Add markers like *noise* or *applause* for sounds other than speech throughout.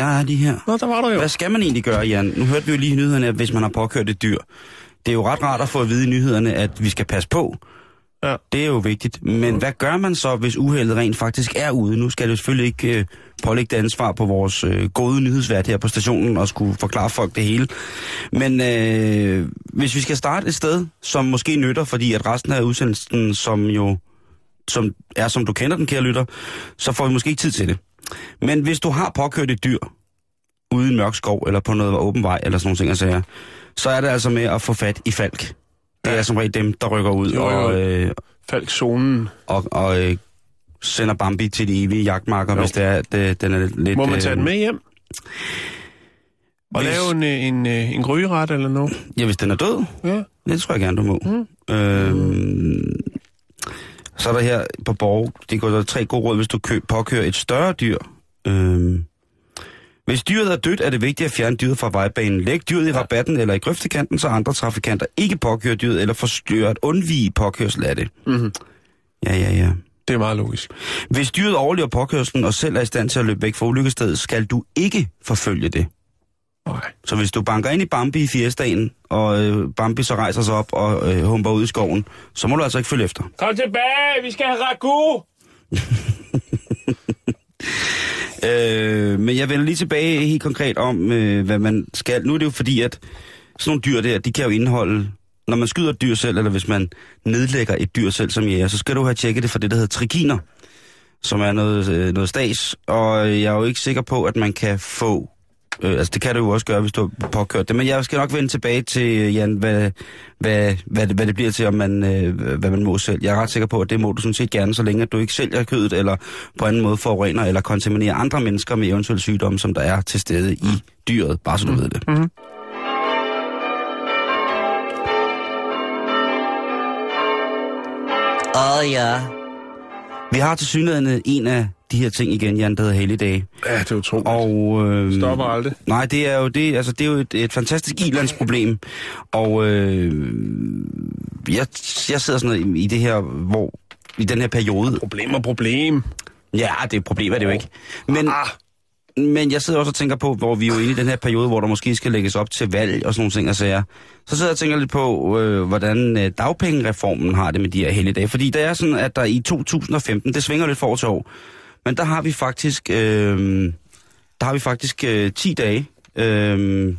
Jeg er lige her. Nå, der var du jo. Hvad skal man egentlig gøre, Jan? Nu hørte vi jo lige i nyhederne, at hvis man har påkørt et dyr. Det er jo ret rart at få at vide i nyhederne, at vi skal passe på. Ja. Det er jo vigtigt. Men hvad gør man så, hvis uheldet rent faktisk er ude? Nu skal det selvfølgelig ikke øh, pålægge det ansvar på vores øh, gode nyhedsvært her på stationen og skulle forklare folk det hele. Men øh, hvis vi skal starte et sted, som måske nytter, fordi at resten af udsendelsen, som jo som er som du kender den, kære lytter, så får vi måske ikke tid til det. Men hvis du har påkørt et dyr ude i mørk skov, eller på noget åben vej, eller sådan nogle ting, så, så er det altså med at få fat i falk. Det Ja. er som regel dem, der rykker ud Jo, jo. og, øh, Falkzonen. og, og øh, sender Bambi til de evige jagtmarker, Jo. hvis det er, at øh, den er lidt... Må man tage øh, den med hjem? Og hvis- lave en, øh, en, øh, en grøgeret eller noget? Ja, hvis den er død, Ja. det tror jeg gerne, du må. Mm. Øhm, så er der her på Borg, det går der er tre gode råd, hvis du kø- påkører et større dyr. Øhm, hvis dyret er dødt, er det vigtigt at fjerne dyret fra vejbanen. Læg dyret i rabatten eller i grøftekanten, så andre trafikanter ikke påkører dyret eller forstyrrer at undvige påkørsel af det. Mm-hmm. Ja, ja, ja. Det er meget logisk. Hvis dyret overlever påkørselen og selv er i stand til at løbe væk fra ulykkestedet, skal du ikke forfølge det. Nej. Så hvis du banker ind i Bambi i fiestaen, og øh, Bambi så rejser sig op og øh, humper ud i skoven, så må du altså ikke følge efter. Kom tilbage, vi skal have ragu! *laughs* Øh, men jeg vender lige tilbage helt konkret om, øh, hvad man skal. Nu er det jo fordi, at sådan nogle dyr der, de kan jo indeholde... Når man skyder et dyr selv, eller hvis man nedlægger et dyr selv som jæger, så skal du have tjekket det for det, der hedder trikiner, som er noget, øh, noget stas. Og jeg er jo ikke sikker på, at man kan få... Øh, altså, det kan du jo også gøre, hvis du har påkørt det. Men jeg skal nok vende tilbage til, Jan, hvad, hvad, hvad, det, hvad det bliver til, om man, øh, hvad man må selv. Jeg er ret sikker på, at det må du sådan set gerne, så længe at du ikke sælger kødet, eller på anden måde forurener eller kontaminerer andre mennesker med eventuelle sygdomme, som der er til stede i dyret, bare så du ved det. Mm-hmm. Åh oh, ja. Vi har til synligheden en af de her ting igen, Jan, der hedder helligdage. Ja, det er utroligt. Og, øh, Stopper aldrig. Nej, det er jo, det, altså, det er jo et, et fantastisk ilandsproblem. Og øh, jeg, jeg sidder sådan noget i, det her, hvor i den her periode. Problem og problem. Ja, det er problem, er det jo ikke. Men, Ah. men jeg sidder også og tænker på, hvor vi er jo inde i den her periode, hvor der måske skal lægges op til valg og sådan nogle ting og sager. Så sidder jeg og tænker lidt på, øh, hvordan øh, dagpengereformen har det med de her helligdage. Fordi det er sådan, at der i 2015, det svinger lidt for år til år, men der har vi faktisk, øh, der har vi faktisk øh, 10 dage. Øh,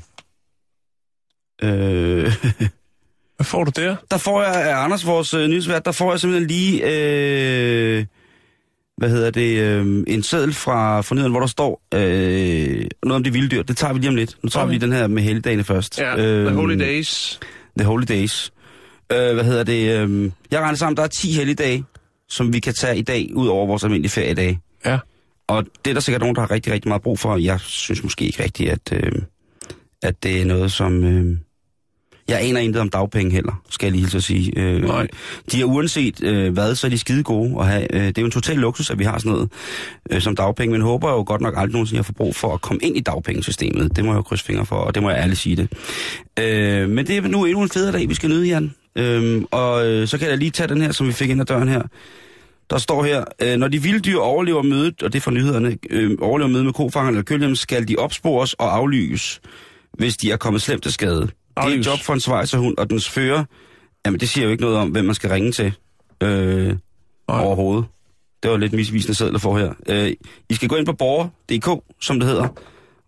øh, *laughs* Hvad får du der? der får jeg af Anders, vores øh, nyhedsvært, der får jeg simpelthen lige, øh, hvad hedder det, øh, en seddel fra forneden, hvor der står øh, noget om de vilde dyr. Det tager vi lige om lidt. Nu tager okay. vi lige den her med helligdagene først. Ja, Øhm, The Holy Days. The Holy Days. Øh, hvad hedder det? Øh, jeg regner sammen, der er 10 helligdage, som vi kan tage i dag, ud over vores almindelige feriedage. Ja. Og det er der sikkert nogen, der har rigtig, rigtig meget brug for. Jeg synes måske ikke rigtigt, at, øh, at det er noget, som... Øh, jeg aner intet om dagpenge heller, skal jeg lige at sige. Øh, Nej. De er uanset øh, hvad, så er de skide gode at have. Øh, det er jo en total luksus, at vi har sådan noget øh, som dagpenge, men håber jo godt nok aldrig nogensinde, at jeg får brug for at komme ind i dagpengesystemet. Det må jeg jo krydse fingre for, og det må jeg ærligt sige det. Øh, men det er nu endnu en federe dag, vi skal nyde, Jan. Øh, og øh, så kan jeg lige tage den her, som vi fik ind ad døren her. Der står her, øh, når de vilde dyr overlever mødet, og det er fra nyhederne, øh, overlever mødet med kofanger eller kølhjem, skal de opspores og aflyges, hvis de er kommet slemt til skade. Det er et Aflyses. job for en svejserhund, og dens fører, jamen det siger jo ikke noget om, hvem man skal ringe til øh, overhovedet. Det var lidt misvisende sædler for her. Øh, I skal gå ind på borger.dk, som det hedder,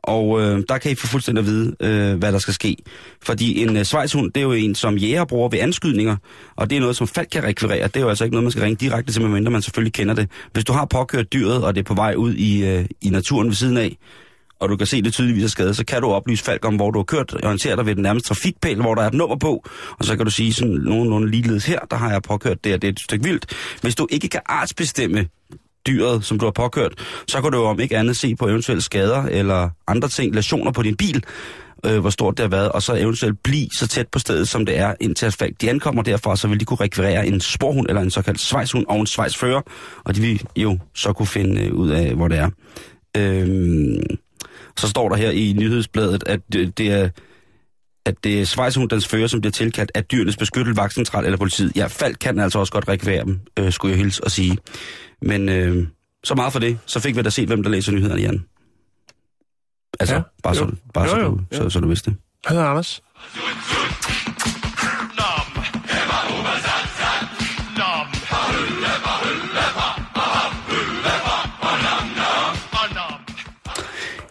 og øh, der kan I få fuldstændig at vide, øh, hvad der skal ske. Fordi en øh, svejshund, det er jo en, som jæger bruger ved anskydninger, og det er noget, som folk kan rekvirere. Det er jo altså ikke noget, man skal ringe direkte til, medmindre man selvfølgelig kender det. Hvis du har påkørt dyret, og det er på vej ud i, øh, i naturen ved siden af, og du kan se det tydeligvis er skadet, så kan du oplyse Falk om, hvor du har kørt, orientere dig ved den nærmeste trafikpæl, hvor der er et nummer på, og så kan du sige sådan nogenlunde ligeledes her, der har jeg påkørt det, og det er et stykke vildt. Hvis du ikke kan artsbestemme dyret, som du har påkørt, så kan du jo om ikke andet se på eventuelle skader eller andre ting, lesioner på din bil, øh, hvor stort det har været, og så eventuelt blive så tæt på stedet, som det er, indtil at de ankommer derfra, så vil de kunne rekvirere en sporhund eller en såkaldt svejshund og en svejsfører, og de vil jo så kunne finde øh, ud af, hvor det er. Øh, så står der her i nyhedsbladet, at det, det er at det er svejshundens fører, som bliver tilkaldt af dyrenes beskyttet vagtcentral eller politiet. Ja, Falk kan altså også godt rekvirere dem, øh, skulle jeg hilse og sige. Men øh, så meget for det. Så fik vi da set, hvem der læser nyhederne, Jan. Altså, Ja, bare, så, jo. bare Jo, så, jo, du, ja. så, så du vidste det. Han hedder Anders.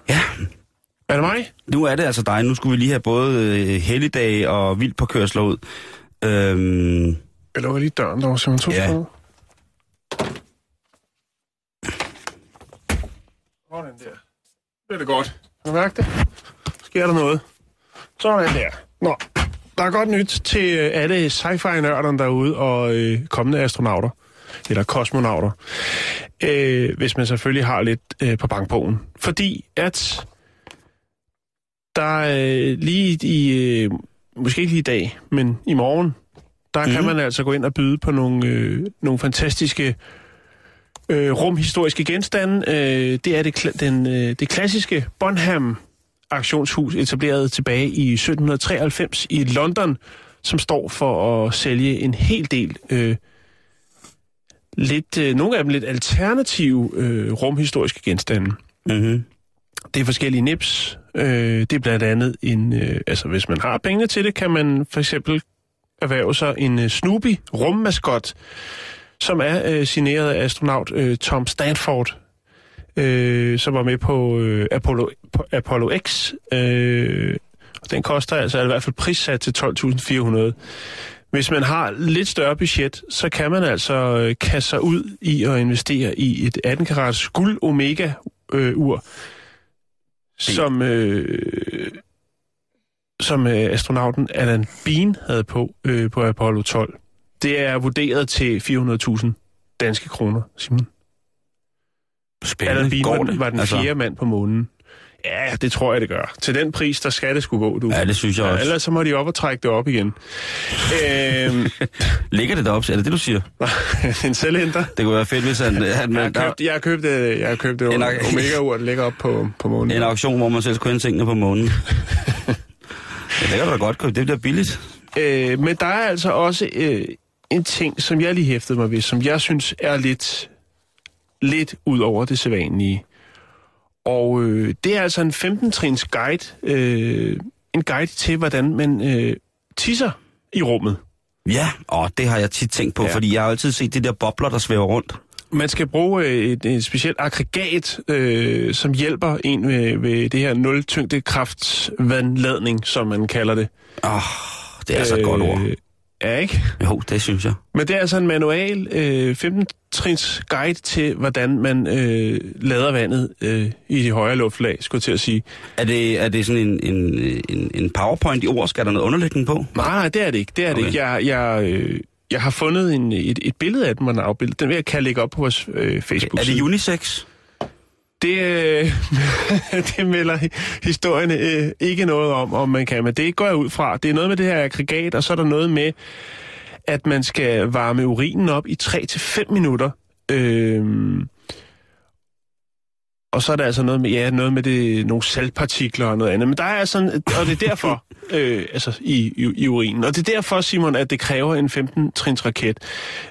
Ja, Er det mig? Nu er det altså dig. Nu skulle vi lige have både øh, helligdage og vildt på kørsler ud. Øhm, Jeg lukker lige døren derovre, Simon. To Ja. sekunder. Sådan der. Det er det godt. Kan du mærke det? Sker der noget? Sådan der. Nå, der er godt nyt til øh, alle sci-fi-nørderne derude og øh, kommende astronauter. Eller kosmonauter. Øh, hvis man selvfølgelig har lidt øh, på bankbogen. Fordi at der øh, lige i, øh, måske ikke lige i dag, men i morgen, der mm. kan man altså gå ind og byde på nogle, øh, nogle fantastiske øh, rumhistoriske genstande. Øh, det er det, den, øh, det klassiske Bonham auktionshus, etableret tilbage i 1793 i London, som står for at sælge en hel del, øh, lidt, øh, nogle af dem lidt alternative øh, rumhistoriske genstande. mm-hmm. Det er forskellige nips. Øh, det er blandt andet en... Øh, altså, hvis man har pengene til det, kan man for eksempel erhverve sig en øh, Snoopy rummaskot, som er øh, signeret af astronaut øh, Tom Stanford, øh, som var med på, øh, Apollo, på Apollo X. Øh, og den koster altså i hvert fald prissat til 12.400. Hvis man har lidt større budget, så kan man altså øh, kaste sig ud i at investere i et 18 karats guld omega øh, ur, som øh, som øh, astronauten Alan Bean havde på øh, på Apollo 12. Det er vurderet til 400.000 danske kroner, Simon. Spændende. Alan Bean Går var, var den Altså, fjerde mand på månen. Ja, det tror jeg, det gør. Til den pris, der skal det skulle gå, du. Ja, det synes jeg Ja, også. ellers så må de op og trække det op igen. øhm, *laughs* Ligger det deroppe? Er det det, du siger? *laughs* en selvhenter. Det kunne være fedt, hvis han, han Jeg har købt, jeg har købt, øh, jeg har købt et En- omega-ur, der ligger op på, på månen. en auktion, hvor man selv skulle hente tingene på månen. *laughs* ja, det kan du da godt købe. Det bliver billigt. Øh, men der er altså også øh, en ting, som jeg lige hæftede mig ved, som jeg synes er lidt, lidt ud over det sædvanlige. Og øh, det er altså en 15-trins guide. Øh, en guide til, hvordan man øh, tisser i rummet. Ja, og det har jeg tit tænkt på, Ja. fordi jeg har altid set de der bobler, der svæver rundt. Man skal bruge øh, et, et specielt aggregat, øh, som hjælper en ved, ved det her nul-tyngdekraftsvandladning, som man kalder det. Åh, oh, det er altså et godt ord. Ja, ikke? Jo, det synes jeg. Men det er altså en manual, øh, 15-trins guide til, hvordan man øh, lader vandet øh, i de højere luftlag, skulle jeg til at sige. Er det, er det sådan en, en, en, en powerpoint i ord? Skal der noget underlægning på? Nej, nej, det er det ikke. Det er okay. det ikke. Jeg, jeg, øh, jeg har fundet en, et, et billede af den, man har afbildet. Den vil jeg kan lægge op på vores øh, facebook Er det unisex? Det, øh, *laughs* det melder historien øh, ikke noget om, om man kan, men det går jeg ud fra. Det er noget med det her aggregat, og så er der noget med, at man skal varme urinen op i 3-5 minutter. Øh, og så er der altså noget med, ja, noget med det, nogle saltpartikler og noget andet. Men der er sådan, og det er derfor, *laughs* øh, altså i, i, i urinen. Og det er derfor, Simon, at det kræver en 15-trins raket.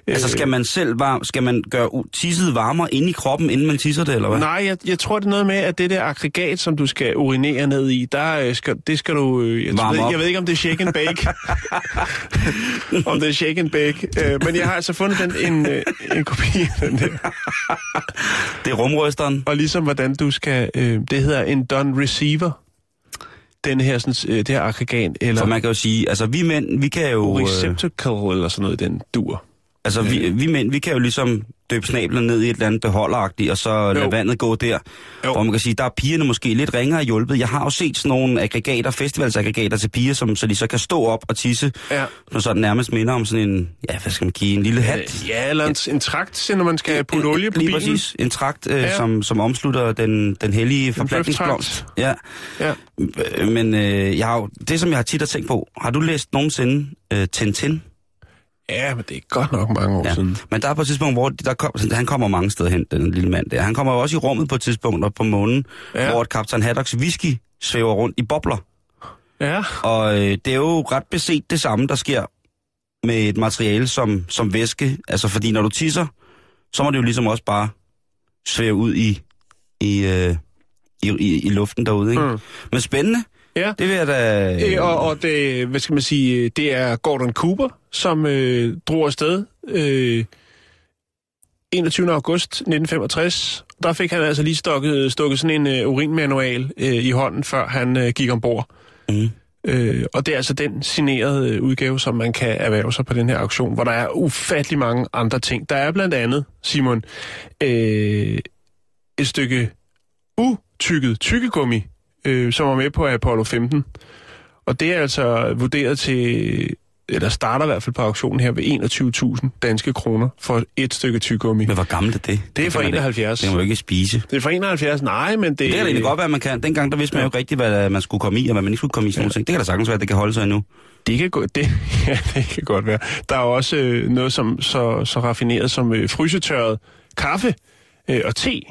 Altså skal man selv varme, skal man gøre tisset varmere inde i kroppen, inden man tisser det, eller hvad? Nej, jeg, jeg tror, det er noget med, at det der aggregat, som du skal urinere ned i, der øh, skal, det skal du... øh, Jeg, Varme ved, op. jeg ved ikke, om det er shake and bake. *laughs* om det er shake and bake. Øh, men jeg har altså fundet den, en, øh, en kopi af den der. Det er rumrysteren. Og ligesom hvordan du skal... Øh, det hedder en done receiver. Den her, sådan, øh, det her aggregat, eller For man kan jo sige, altså vi mænd, vi kan jo... Øh, receptacle, eller sådan noget, den dur. Altså, vi, vi mænd, vi kan jo ligesom døbe snablen ned i et eller andet beholderagtigt, og så lade vandet gå der. Jo. Og man kan sige, der er pigerne måske lidt ringere hjulpet. Jeg har jo set sådan nogle aggregater, festivalsaggregater til piger, som, så de så kan stå op og tisse, Ja. når sådan nærmest minder om sådan en, ja, hvad skal man give, en lille hat. Ja, eller en, en trakt, når man skal putte En- olie på Lige bilen. præcis. En trakt, øh, Ja. som, som omslutter den, den hellige forplantningsblomst. Ja. Ja. Øh, Men øh, jeg har jo, det, som jeg har tit har tænkt på, har du læst nogensinde øh, Tintin? Ja, men det er godt nok mange år Ja. siden. Men der er på et tidspunkt, hvor der kom, han kommer mange steder hen, den lille mand der. Han kommer jo også i rummet på et tidspunkt og på månen, Ja. hvor Captain Haddocks whisky svæver rundt i bobler. Ja, Og øh, det er jo ret beset det samme, der sker med et materiale som, som væske. Altså fordi når du tisser, så må det jo ligesom også bare svæve ud i, i, øh, i, i, i luften derude. Ikke? Mm. Men spændende. Ja. Det vil jeg da... Øh, og, og det, hvad skal man sige, det er Gordon Cooper, som øh, drog afsted øh, 21. august 1965. Der fik han altså lige stukket, stukket sådan en øh, urinmanual øh, i hånden, før han øh, gik ombord. Mm. Øh, og det er altså den signerede øh, udgave, som man kan erhverve sig på den her auktion, hvor der er ufattelig mange andre ting. Der er blandt andet, Simon, øh, et stykke utykket tykkegummi, øh, som er med på Apollo 15. Og det er altså vurderet til, eller starter i hvert fald på auktionen her ved 21.000 danske kroner for et stykke tyggegummi. Men hvor gammelt er det? Det er fra kan man 71. Det kan man jo ikke spise. Det er fra 71, nej, men det... Det kan da egentlig godt være, at man kan. Dengang der vidste man jo ikke rigtigt, hvad man skulle komme i, og hvad man ikke skulle komme i. Sådan ja. ting. Det kan da sagtens være, at det kan holde sig endnu. Det kan, gå, det, *laughs* ja, det kan godt være. Der er også øh, noget som, så, så raffineret som øh, frysetørret kaffe øh, og te.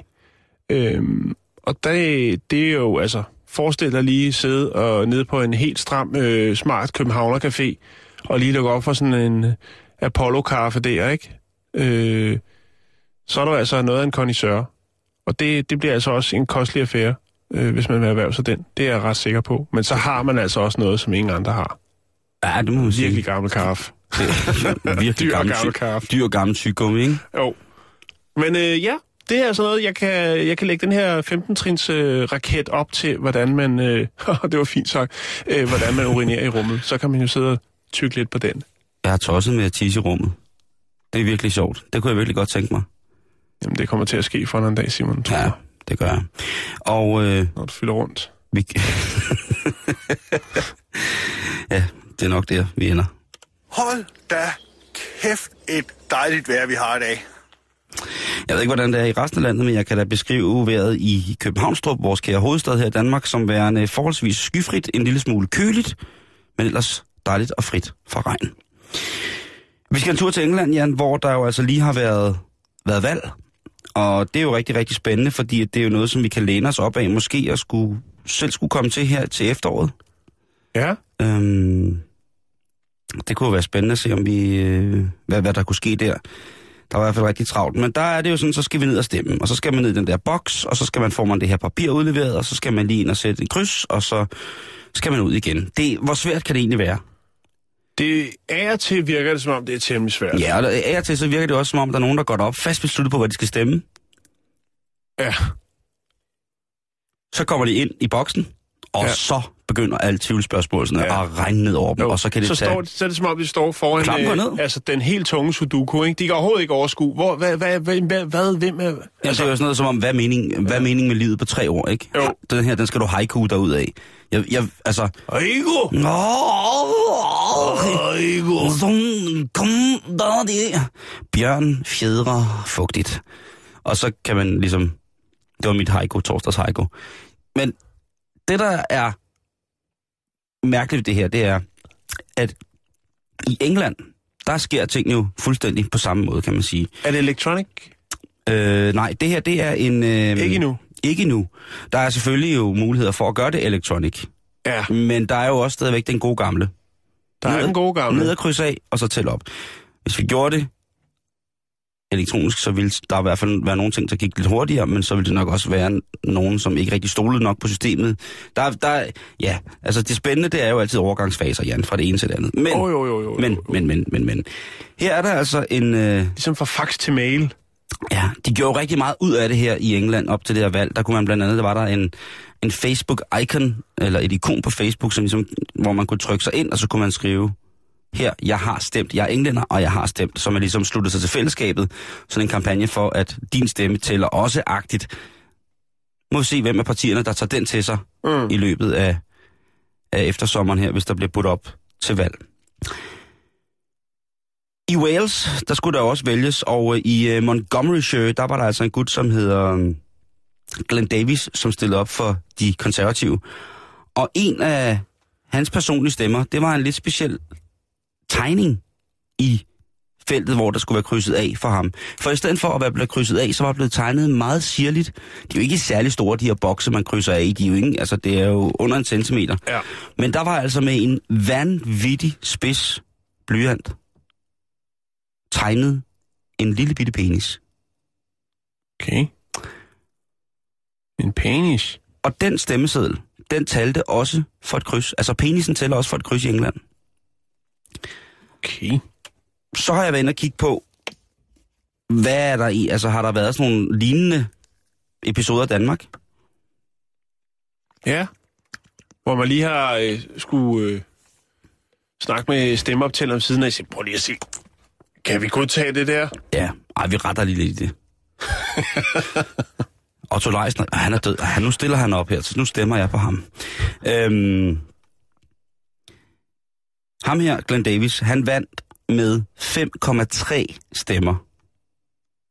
Øhm, og det, det er jo, altså, forestil dig lige sidde og nede på en helt stram, øh, smart Københavner Café, og lige lukke op for sådan en øh, Apollo-kaffe der, ikke? Øh, så er der altså noget af en connoisseur. Og det, det bliver altså også en kostelig affære, øh, hvis man vil erhverve sig den. Det er jeg ret sikker på. Men så har man altså også noget, som ingen andre har. Ja, det må man sige. Virkelig gammel kaffe. Virkelig *laughs* Dyr gammel, gammel kaffe. dyr gammel tyggegummi, ikke? Jo. Men øh, ja, det er altså noget, jeg kan, jeg kan lægge den her 15-trins øh, raket op til, hvordan man, øh, *laughs* det var fint sagt, øh, hvordan man urinerer i rummet. Så kan man jo sidde og tykke lidt på den. Jeg har tosset med at tisse i rummet. Det er virkelig sjovt. Det kunne jeg virkelig godt tænke mig. Jamen, det kommer til at ske for en anden dag, Simon, tror Ja, jeg, det gør jeg. Og øh, når du fylder rundt. vi... *laughs* ja, det er nok der, vi ender. Hold da kæft et dejligt vejr, vi har i dag. Jeg ved ikke, hvordan det er i resten af landet, men jeg kan da beskrive vejret i Københavnstrup, vores kære hovedstad her i Danmark, som værende forholdsvis skyfrit, en lille smule køligt, men ellers dejligt og frit for regn. Vi skal en tur til England, Jan, hvor der jo altså lige har været, været valg. Og det er jo rigtig, rigtig spændende, fordi det er jo noget, som vi kan læne os op af, måske at skulle, selv skulle komme til her til efteråret. Ja, Øhm, det kunne jo være spændende at se, om vi, øh, hvad, hvad der kunne ske der. Der var i hvert fald rigtig travlt. Men der er det jo sådan, så skal vi ned og stemme. Og så skal man ned i den der boks, og så skal man få man det her papir udleveret, og så skal man lige ind og sætte en kryds, og så skal man ud igen. Det, hvor svært kan det egentlig være? det er til virker det, som om det er temmelig svært. Ja, og af og til så virker det også, som om der er nogen, der går op fast besluttet på, hvad de skal stemme. ja. Så kommer de ind i boksen, og ja. så begynder alle tvivlsspørgsmål sådan Ja. at regne ned over dem, og så kan det så, tage... står, så er det som om, de står foran ned. altså, den helt tunge sudoku. Ikke? De kan overhovedet ikke overskue. Hvor, hvad, hvad, hvad, hvad, hvad, hvem er... Altså, det er jo sådan noget som om, hvad er meningen, hvad er meningen med livet på tre år, ikke? Jo. Den her, den skal du haiku derud af. Jeg, jeg, altså... Aigo! Nå! Sådan, kom der det. Bjørn, fjedre, fugtigt. Og så kan man ligesom... Det var mit haiku, torsdags haiku. Men det, der er mærkeligt det her, det er, at i England, der sker ting jo fuldstændig på samme måde, kan man sige. Er det electronic? Øh, nej, det her, det er en... Øh, Ikke endnu. Ikke nu. Der er selvfølgelig jo muligheder for at gøre det elektronik. Ja, Men der er jo også stadigvæk den gode gamle. der er Ned- den gode gamle. Ned og krydse af, og så tælle op. Hvis vi gjorde det elektronisk, så ville der i hvert fald være nogle ting, der gik lidt hurtigere, men så ville det nok også være nogen, som ikke rigtig stolede nok på systemet. Der, der, ja, altså det spændende, det er jo altid overgangsfaser, Jan, fra det ene til det andet. Men, Oh, jo, jo, jo, men, men, men, men, men. Her er der altså en... Øh, Ligesom fra fax til mail. Ja, de gjorde rigtig meget ud af det her i England op til det her valg. Der kunne man blandt andet, der var der en, en Facebook-icon, eller et ikon på Facebook, som ligesom, hvor man kunne trykke sig ind, og så kunne man skrive her, jeg har stemt, jeg er englænder, og jeg har stemt, som er ligesom sluttet sig til fællesskabet. Sådan en kampagne for, at din stemme tæller også agtigt. Må vi se, hvem af partierne, der tager den til sig Mm. i løbet af, af eftersommeren her, hvis der bliver budt op til valg. I Wales, der skulle der også vælges, og øh, i øh, Montgomeryshire, der var der altså en gut, som hedder øh, Glenn Davis, som stillede op for de konservative. Og en af hans personlige stemmer, det var en lidt speciel tegning i feltet, hvor der skulle være krydset af for ham. For i stedet for at være blevet krydset af, så var blevet tegnet meget sirligt. De er jo ikke særlig store, de her bokse, man krydser af i. De er jo ikke, altså det er jo under en centimeter. Ja. Men der var altså med en vanvittig spids blyant tegnet en lille bitte penis. Okay. En penis. Og den stemmeseddel, den talte også for et kryds. Altså penisen tæller også for et kryds i England. Okay. Så har jeg været inde og kigge på, hvad er der i? Altså har der været sådan nogle lignende episoder i Danmark? Ja. Hvor man lige har øh, skulle øh, snakke med stemmeoptæller om siden af og sige, prøv lige at se, kan vi godtage det der? Ja, ej, vi retter lige lidt i det. *laughs* Otto Leisner, han er død. Ej, nu stiller han op her, så nu stemmer jeg på ham. Øhm, ham her, Glenn Davis, han vandt med 5,3 stemmer.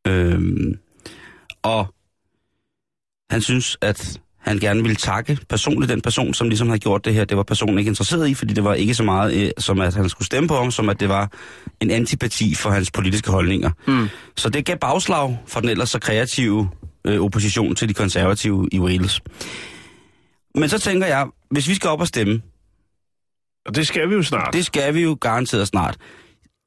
Øhm, og han synes, at han gerne ville takke personligt den person, som ligesom havde gjort det her. Det var personen ikke interesseret i, fordi det var ikke så meget, øh, som at han skulle stemme på ham, som at det var en antipati for hans politiske holdninger. Mm. Så det gav bagslag for den ellers så kreative øh, opposition til de konservative i Wales. Men så tænker jeg, hvis vi skal op og stemme, og det skal vi jo snart. det skal vi jo garanteret snart.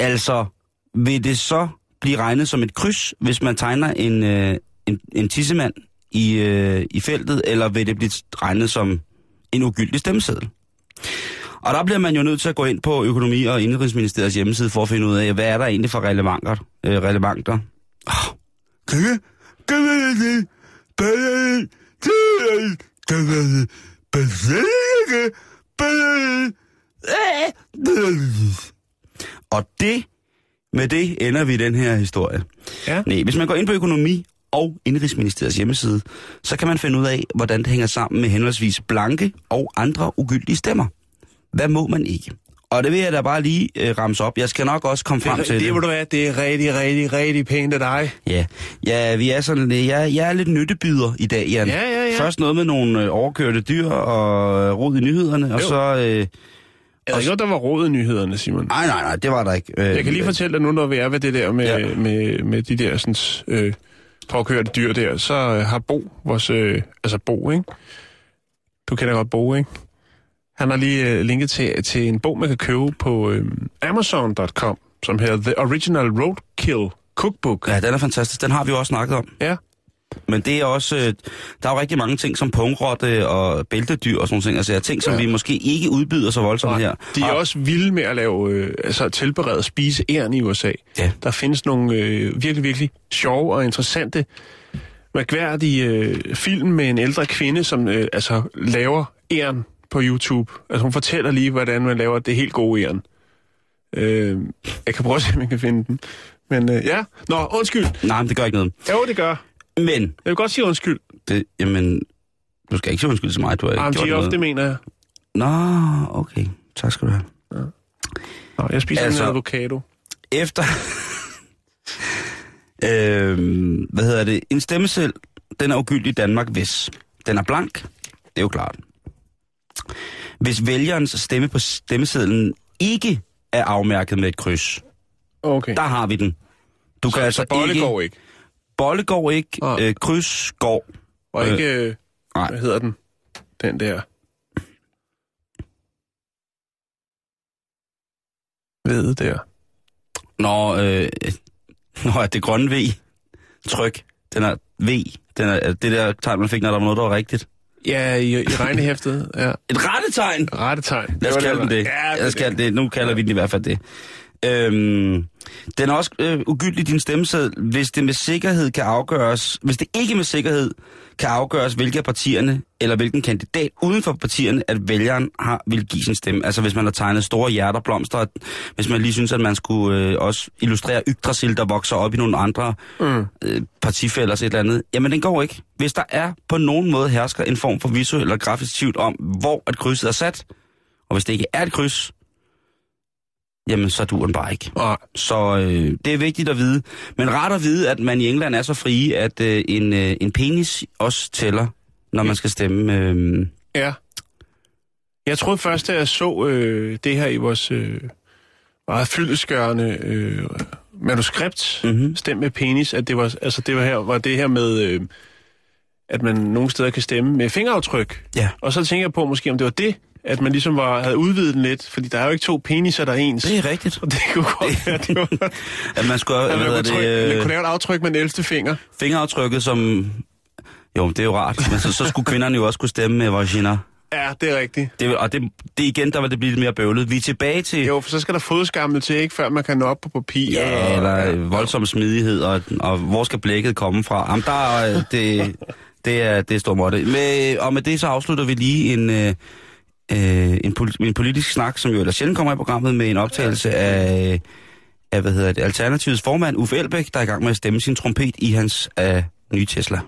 Altså, vil det så blive regnet som et kryds, hvis man tegner en, øh, en, en tissemand i, øh, i feltet, eller vil det blive regnet som en ugyldig stemmeseddel? Og der bliver man jo nødt til at gå ind på økonomi- og indrigsministeriets hjemmeside for at finde ud af, hvad er der egentlig for relevanter. Øh, relevanter. Oh. *laughs* Og det, med det ender vi den her historie. Ja. Nej, hvis man går ind på økonomi og Indrigsministeriets hjemmeside, så kan man finde ud af, hvordan det hænger sammen med henholdsvis blanke og andre ugyldige stemmer. Hvad må man ikke? Og det vil jeg da bare lige øh, ramse op. Jeg skal nok også komme frem Det, til det, det. det, du hvad, det er rigtig, rigtig, rigtig pænt af dig. Ja, ja vi er sådan, jeg, jeg er lidt nyttebyder i dag, Jan. Ja, ja, ja. Først noget med nogle øh, overkørte dyr og øh, rod i nyhederne, og Jo. så... Øh, Jeg ved godt, der var råd i nyhederne, Simon. nej, nej, nej, det var der ikke. Øh, Jeg kan lige fortælle dig nu, når vi er ved det der med, Ja. ja. med, med de der sådan, øh, påkørte dyr der, så øh, har Bo, vores, øh, altså Bo, ikke? Du kender godt Bo, ikke? Han har lige øh, linket til, til en bog, man kan købe på øh, Amazon.com, som hedder The Original Roadkill Cookbook. Ja, den er fantastisk. Den har vi jo også snakket om. Ja. Men det er også, øh, der er jo rigtig mange ting som pungrotte og bæltedyr og sådan nogle ting. Altså ting, som Ja. vi måske ikke udbyder så voldsomt her. De er Og- også vilde med at lave, øh, altså tilberede spise æren i USA. Ja. Der findes nogle øh, virkelig, virkelig sjove og interessante, mærkværdige øh, film med en ældre kvinde, som øh, altså laver æren på YouTube. Altså hun fortæller lige, hvordan man laver det helt gode æren. Øh, jeg kan prøve at se, om jeg kan finde den. Men øh, ja, nå, undskyld. Nej, men det gør ikke noget. Jo, det gør. Men, Jeg vil godt sige undskyld. det, jamen, du skal ikke sige undskyld til mig, du har ikke Jamen, gjort noget. det mener jeg. Nå, okay. Tak skal du have. Nå, jeg spiser Altså- en avocado. Efter... *laughs* øh, hvad hedder det? En stemmeseddel, den er ugyldig i Danmark, hvis den er blank. Det er jo klart. Hvis vælgerens stemme på stemmesedlen ikke er afmærket med et kryds, Okay. der har vi den. Du så, kan altså så ikke... ikke. Bolle går ikke, Nej. øh, kryds går. Og Øh, ikke, øh, nej. hvad hedder den? Den der. Ved der. Når, øh, *laughs* når det grønne V, tryk, den er V, den er, det der tegn, man fik, når der var noget, der var rigtigt. Ja, i, i regnehæftet. Ja. Et rettetegn! Rettetegn. Lad os kalde den det. Ja, Lad os kalde det. Nu kalder vi den i hvert fald det. Øhm, Den er også øh, ugyldig, din stemmeseddel, hvis det med sikkerhed kan afgøres, hvis det ikke med sikkerhed kan afgøres, hvilke af partierne, eller hvilken kandidat uden for partierne, at vælgeren har vil give sin stemme. Altså hvis man har tegnet store hjerter, blomster, at, hvis man lige synes, at man skulle øh, også illustrere Yggdrasil, der vokser op i nogle andre mm. øh, partifælder et eller andet. Jamen den går ikke. Hvis der er på nogen måde hersker en form for visuel eller grafisk tvivl om, hvor at krydset er sat, og hvis det ikke er et kryds, jamen så duer den bare ikke. Nej. Så øh, det er vigtigt at vide. Men rart at vide, at man i England er så frie, at øh, en, øh, en penis også tæller, når man skal stemme. Øh, Ja. Jeg troede først, da jeg så øh, det her i vores øh, meget fyldeskørende øh, manuskript, Mhm. mm-hmm. Stem med penis, at det var, altså det var, her, var det her med, øh, at man nogle steder kan stemme med fingeraftryk. ja, Og så tænker jeg på måske, om det var det, at man ligesom var, havde udvidet den lidt, fordi der er jo ikke to peniser, der er ens. det er rigtigt. Og det kunne godt være, det var, At man skulle, at man kunne, trykke, det, man øh, kunne lave et aftryk med den 11. finger. fingeraftrykket som... Jo, det er jo rart, men så, så skulle kvinderne jo også kunne stemme med vagina. Ja, det er rigtigt. Det, og det, det igen, der vil det blive lidt mere bøvlet. Vi er tilbage til... Jo, for så skal der fodskammel til, ikke, før man kan nå op på papir. Ja, og- eller øh, voldsom smidighed, og, og hvor skal blækket komme fra? Jamen, der det, det er, det er stor måtte. Med, og med det så afslutter vi lige en, øh, øh, en, pol- en politisk snak, som jo ellers sjældent kommer i programmet, med en optagelse af, af hvad hedder det, Alternativets formand, Uffe Elbæk, der er i gang med at stemme sin trompet i hans øh, nye Tesla.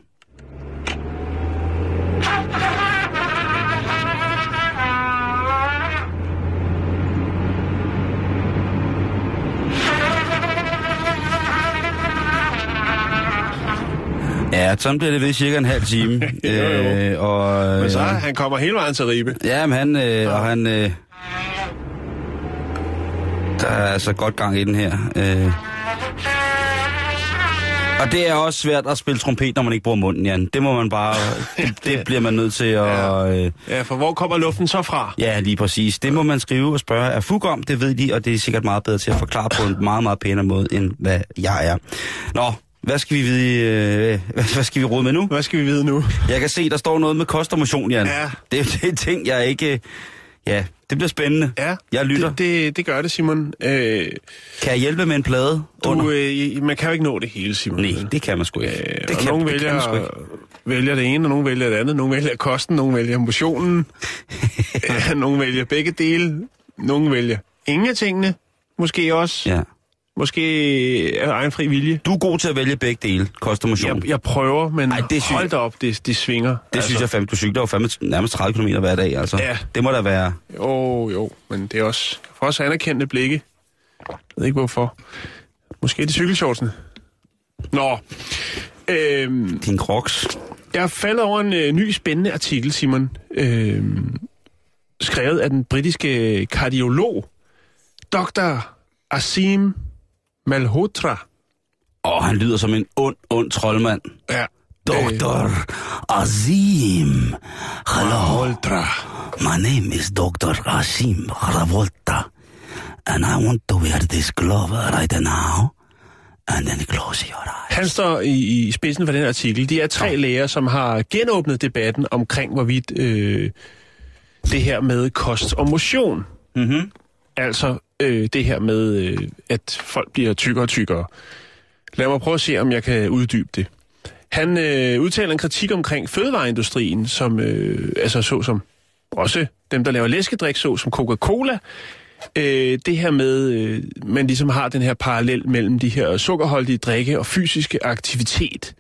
Ja, sådan bliver det ved cirka en halv time. *laughs* Jo, jo. Øh, og, Men så øh, han kommer hele vejen til Ribe. Ja, men han, øh, og han... Øh, der er altså godt gang i den her. Øh. Og det er også svært at spille trompet, når man ikke bruger munden, Jan. Det må man bare... *laughs* Det, det bliver man nødt til at... Øh, Ja, for hvor kommer luften så fra? ja, lige præcis. Det må man skrive og spørge af Fug om, det ved de, og det er sikkert meget bedre til at forklare på en meget, meget pænere måde, end hvad jeg er. Nå, hvad skal vi vide, øh, hvad, hvad skal vi råde med nu? Hvad skal vi vide nu? Jeg kan se, der står noget med kost og motion, Jan. Ja. Det, det er ting, jeg ikke... Ja, det bliver spændende. Ja, Jeg lytter. Det, det, det gør det, Simon. Øh, Kan jeg hjælpe med en plade? under? du, øh, man kan jo ikke nå det hele, Simon. Nej, det kan man sgu ikke. Øh, det kan, nogen det kan man sgu vælger, ikke. vælger det ene, og nogen vælger det andet. Nogen vælger kosten, nogen vælger motionen. *laughs* ja, nogen vælger begge dele. Nogen vælger ingen af tingene. Måske også. Ja. Måske af egen fri vilje. Du er god til at vælge begge dele, kost og motion. Jeg, jeg prøver, men Ej, det hold da op, det, det svinger. det altså. synes jeg fandme, du cykler jo fandme nærmest 30 km hver dag, altså. Ja. Det må da være... Jo, jo, men det er også for os anerkendte blikke. Jeg ved ikke hvorfor. Måske er det cykelshortsene. Nå. Øhm, Din crocs. jeg faldet over en øh, ny spændende artikel, Simon. Øhm, skrevet af den britiske kardiolog, Dr. Asim Malhotra. Åh, han lyder som en ond, ond troldmand. Ja. Dr. Azim. Malhotra. My name is Dr. Azim Ravolta. And I want to wear this glove right now. And then close your eyes. Han står i, i spidsen for den artikel. De er tre læger, som har genåbnet debatten omkring, hvorvidt øh, det her med kost og motion. Mhm. Altså øh, det her med, øh, at folk bliver tykkere og tykkere. Lad mig prøve at se, om jeg kan uddybe det. Han øh, udtaler en kritik omkring fødevareindustrien, som øh, altså så som også dem, der laver læskedrik, så som Coca-Cola. Øh, det her med, øh, man ligesom har den her parallel mellem de her sukkerholdige drikke og fysiske aktivitet.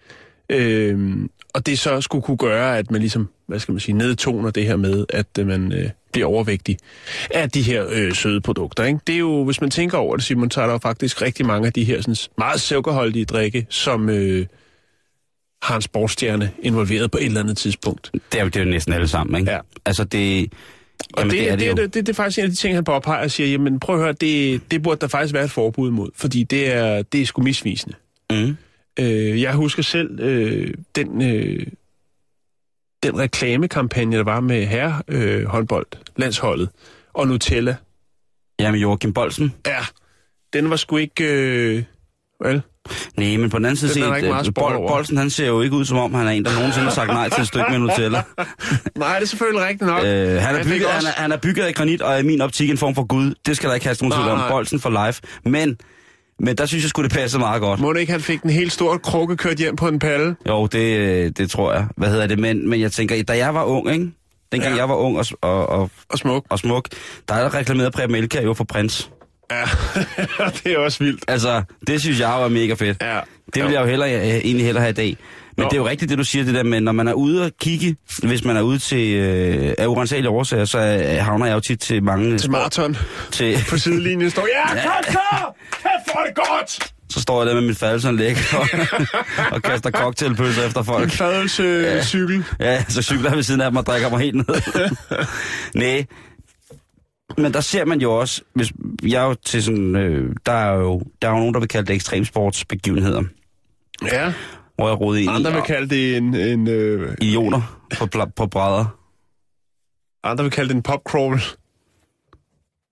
Øh, og det så skulle kunne gøre, at man ligesom, hvad skal man sige, nedtoner det her med, at øh, man øh, bliver overvægtig af de her øh, søde produkter. Ikke? Det er jo, hvis man tænker over det, Simon, så er der jo faktisk rigtig mange af de her sådan, meget sukkerholdige drikke, som øh, har en sportsstjerne involveret på et eller andet tidspunkt. Det er, det er jo næsten alle sammen, ikke? Ja. Altså, det... Og Jamen, det, det er det, jo. det, det, det er faktisk en af de ting, han påpeger og siger, jamen prøv at høre, det, det burde der faktisk være et forbud mod, fordi det er, det er sgu misvisende. Mm. Øh, jeg husker selv øh, den, øh, den reklamekampagne, der var med herre øh, håndbold, landsholdet og Nutella. Jamen, Joachim Bolsen. Ja, den var sgu ikke... Øh, vel? Nej, men på den anden side set, øh, Bol-. Bolsen, han ser jo ikke ud som om, han er en, der nogensinde har sagt nej til et stykke med Nutella. *laughs* Nej, det er selvfølgelig rigtigt nok. Øh, han, er bygget, han, også- er, han er bygget af granit, og er i min optik en form for Gud. Det skal der ikke have nogen tvivl om. Bolsen for life. Men Men der synes jeg skulle det passe meget godt. Må det ikke, han fik en helt stor krukke kørt hjem på en palle? Jo, det, øh, det tror jeg. Hvad hedder det? Men, men jeg tænker, da jeg var ung, ikke? Dengang Ja. jeg var ung og, og, og, Og smuk. og smuk, der er der reklameret Preben Elkjær jo for prins. Ja, *laughs* det er også vildt. Altså, det synes jeg var mega fedt. Ja. Det vil jeg jo hellere, øh, egentlig hellere have i dag. Men Nå. det er jo rigtigt, det du siger, det der med, når man er ude og kigge, hvis man er ude til, øh, af urensagelige årsager, så øh, havner jeg jo tit til mange... Til maraton. Til, *laughs* På sidelinjen står, ja, kom så! Her får det godt! så står jeg der med mit faldelsanlæg *laughs* og, og kaster cocktailpølser efter En folk. fadelscykel. Ja, så cykler jeg ved siden af dem og drikker mig helt ned. *laughs* Nej. Men der ser man jo også, hvis jeg er jo til sådan, øh, der er jo, der er jo nogen, der vil kalde det ekstremsportsbegivenheder, Ja, hvor jeg rodede andre vil kalde det en... en øh, idioter på, på brædder. andre vil kalde det en popcrawl.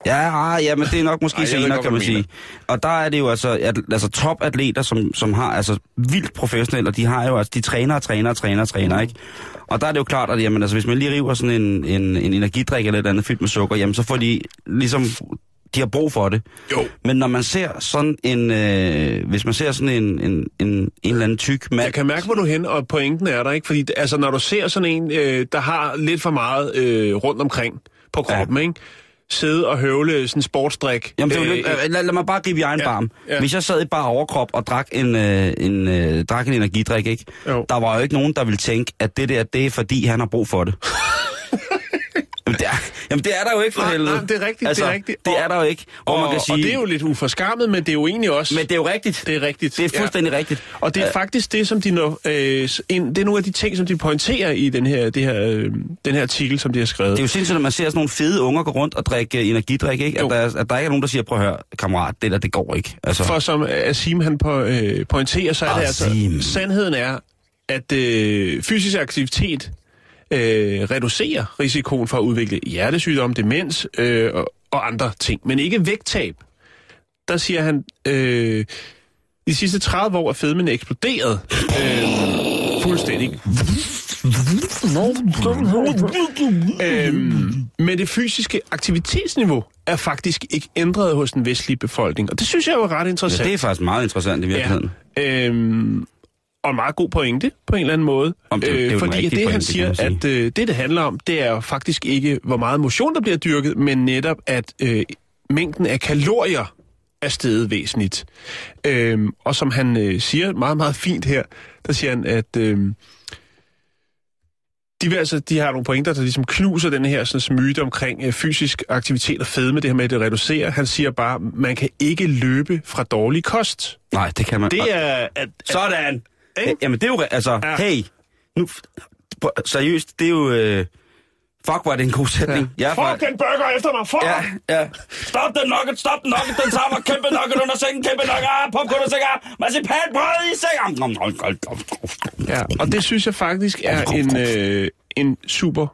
Ja, ah, ja, men det er nok måske Ej, senere, godt, kan man sige. Og der er det jo altså, at, altså topatleter, som, som har altså vildt professionelle, og de har jo altså, de træner og træner og træner og træner, ikke? Og der er det jo klart, at jamen, altså, hvis man lige river sådan en, en, en energidrik eller et andet fyldt med sukker, jamen så får de ligesom, de har brug for det. Jo. Men når man ser sådan en, øh, hvis man ser sådan en, en, en, en eller anden tyk mand, Jeg kan mærke, hvor du er hen, og pointen er der, ikke? Fordi altså, når du ser sådan en, øh, der har lidt for meget øh, rundt omkring på kroppen, ja. ikke? Sidde og høvle sådan en sportsdrik. Jamen, det er jo lidt, øh, lad, lad mig bare gribe i egen ja, barm. ja. Hvis jeg sad i bare overkrop og drak en, øh, en, øh, drak en energidrik, ikke? Jo. der var jo ikke nogen, der ville tænke, at det der, det er fordi, han har brug for det. *laughs* jamen, det er, er der jo ikke for Nej, helvede. nej, det er rigtigt, det er rigtigt. Det er Og- der jo ikke. Hvor og, man kan sige, og det er jo lidt uforskammet, men det er jo egentlig også... Men det er jo rigtigt. det er rigtigt. Det er fuldstændig ja. rigtigt. Og det er faktisk det, som de når, øh, en, det er nogle af de ting, som de pointerer i den her, det her, øh, den her artikel, som de har skrevet. Det er jo sindssygt, når man ser sådan nogle fede unger gå rundt og drikke øh, energidrik, ikke? At Jo. der, er- at der ikke er nogen, der siger, prøv at høre, kammerat, det der, det går ikke. Altså, For som Asim han på, øh, pointerer, så er det altså, sandheden er, at øh, fysisk aktivitet øh, reducerer risikoen for at udvikle hjertesygdom, demens øh, og, og andre ting, men ikke vægttab. Der siger han, øh, de sidste 30 år er fedmen eksploderet øh, fuldstændig. øhm, men det fysiske aktivitetsniveau er faktisk ikke ændret hos den vestlige befolkning, og det synes jeg jo er ret ja, interessant. det er faktisk meget interessant i virkeligheden. Ja. Øhm, og en meget god pointe, på en eller anden måde. Om det- det jo den fordi det, han pointe, siger, kan man at øh, det, det handler om, det er faktisk ikke, hvor meget motion, der bliver dyrket, men netop, at øh, mængden af kalorier er steget væsentligt. Øhm, og som han øh, siger meget, meget fint her, der siger han, at... Øh, de, vil altså, de har nogle pointer, der ligesom knuser den her sådan, myte omkring øh, fysisk aktivitet og fedme, det her med, at det reducerer. Han siger bare, man kan ikke løbe fra dårlig kost. Nej, det kan man. Det er... At, Sådan! Ikke? Jamen, det er jo... Altså, Ja. hey, nu... Seriøst, det er jo... Øh, fuck, er det en god sætning. Ja. Jeg fra- Fuck den burger efter mig, fuck! Ja, ja. Stop den nugget, stop den nugget, den samme kæmpe nugget under sengen, kæmpe nugget, ah, popcorn og sikker, marcipanbrød i sengen. ja. Og det synes jeg faktisk er en, øh, en super...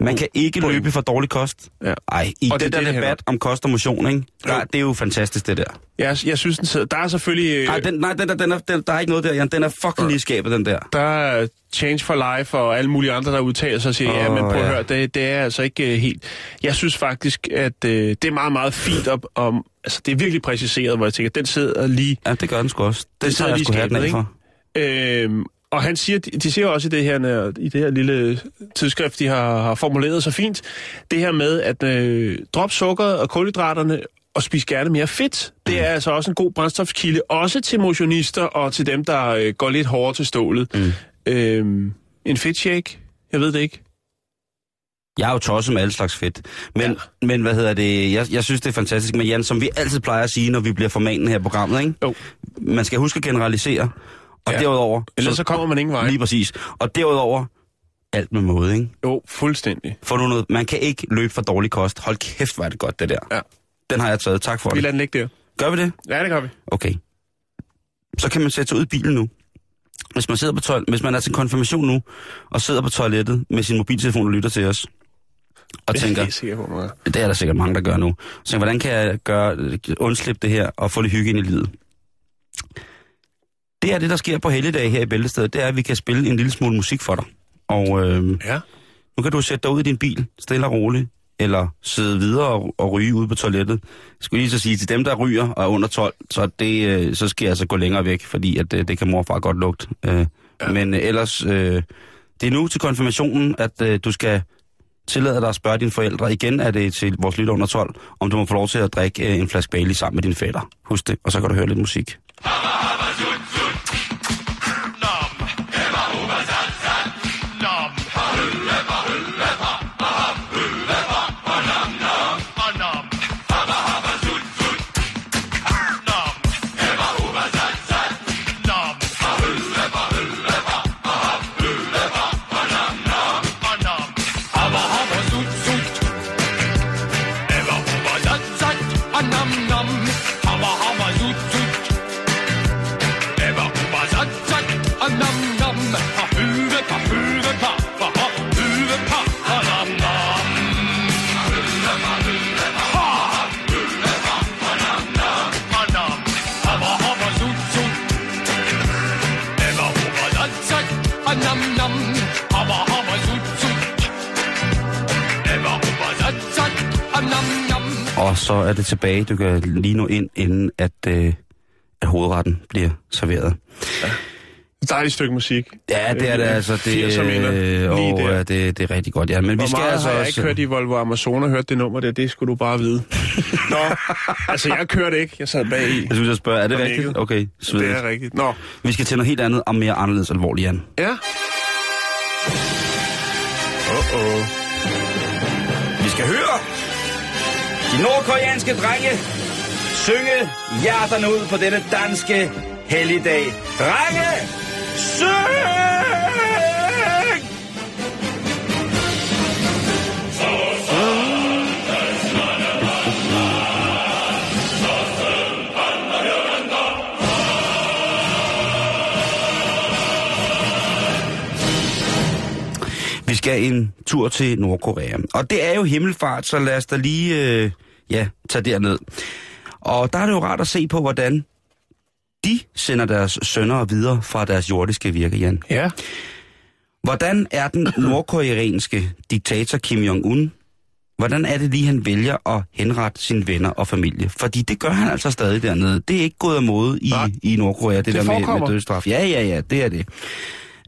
Man kan ikke Point. løbe for dårlig kost. Ja. Ej, i Og det den der det, det debat om kost og motion, ikke? Der, det er jo fantastisk, det der. Jeg, jeg synes, den sidder... Der er selvfølgelig... Øh, Nej, den, nej den, der, den er, den, der er ikke noget der, Jan. Den er fucking lige skabet, den der. Der er Change for Life og alle mulige andre, der udtaler sig og siger, oh, ja, men prøv at ja. høre, det, det er altså ikke uh, helt... Jeg synes faktisk, at uh, det er meget, meget fint op om... Altså, det er virkelig præciseret, hvor jeg tænker, den sidder lige... Ja, det gør den sgu også. Den Det tager sidder jeg lige skabet, for. Øhm, og han siger, de, siger også i det her, i det her lille tidsskrift, de har, har formuleret så fint, det her med at øh, droppe sukker og kulhydraterne og spise gerne mere fedt. Det er altså også en god brændstofskilde, også til motionister og til dem, der øh, går lidt hårdere til stålet. Mm. Øhm, en fedtshake? Jeg ved det ikke. Jeg er jo tosset med alle slags fedt. Men, ja. men hvad hedder det? Jeg, jeg synes, det er fantastisk. Men Jan, som vi altid plejer at sige, når vi bliver formanen her i programmet, ikke? Jo. Man skal huske at generalisere. Og Ja. derudover... Ellers så kommer man ingen vej. Lige præcis. Og derudover, alt med måde, ikke? Jo, fuldstændig. For nu noget, man kan ikke løbe for dårlig kost. Hold kæft, er det godt, det der. Ja. Den har jeg taget. Tak for Vi det. lader den ligge der. Gør vi det? Ja, det gør vi. Okay. Så kan man sætte sig ud i bilen nu. Hvis man, sidder på toil- hvis man er til konfirmation nu, og sidder på toilettet med sin mobiltelefon og lytter til os, og Det er tænker, jeg sikker på, man er. det er der sikkert mange, der gør nu. Så hvordan kan jeg gøre, undslippe det her og få lidt hygge ind i livet? Det er det, der sker på helligdag her i Bæltestedet, det er, at vi kan spille en lille smule musik for dig. Og øh, Ja. nu kan du sætte dig ud i din bil, stille og roligt, eller sidde videre og, og ryge ude på toilettet. Jeg skulle lige så sige, til dem, der ryger og er under 12, så, det, øh, så skal jeg altså gå længere væk, fordi at, øh, det kan mor og far godt lugte. Øh, ja. Men øh, ellers, øh, det er nu til konfirmationen, at øh, du skal tillade dig at spørge dine forældre. Igen er det til vores lytter under 12, om du må få lov til at drikke øh, en flaske Bailey sammen med dine fætter. Husk det, og så kan du høre lidt musik. Nam Og så er det tilbage. Du kan lige nå ind, inden at, øh, at hovedretten bliver serveret. Et dejligt stykke musik. Ja, det er det Øh, altså. Det, 80'er minder. Lige og, ja, det, det er rigtig godt, ja. Men vi Hvor skal meget altså har jeg også... ikke hørt i Volvo Amazon og hørt det nummer der, det skulle du bare vide. *laughs* Nå, altså jeg kørte ikke, jeg sad bag i. Jeg synes, jeg spørger, er det rigtigt? nikket. Okay, Det svedigt. er rigtigt. Nå, Vi skal til noget helt andet og mere anderledes alvorligt, Jan. ja. Uh-oh. Vi skal høre de nordkoreanske drenge synge hjerterne ud på denne danske helligdag. Drenge, syng! Vi skal en tur til Nordkorea. Og det er jo himmelfart, så lad os da lige øh, ja, tage derned. Og der er det jo rart at se på, hvordan de sender deres sønner videre fra deres jordiske virke, Jan. Ja. Hvordan er den *clears throat* nordkoreanske diktator Kim Jong-un? Hvordan er det lige, han vælger at henrette sine venner og familie? Fordi det gør han altså stadig dernede. Det er ikke gået af mode i, i Nordkorea, det, Det der med, med dødsstraf. Ja, ja, ja, det er det.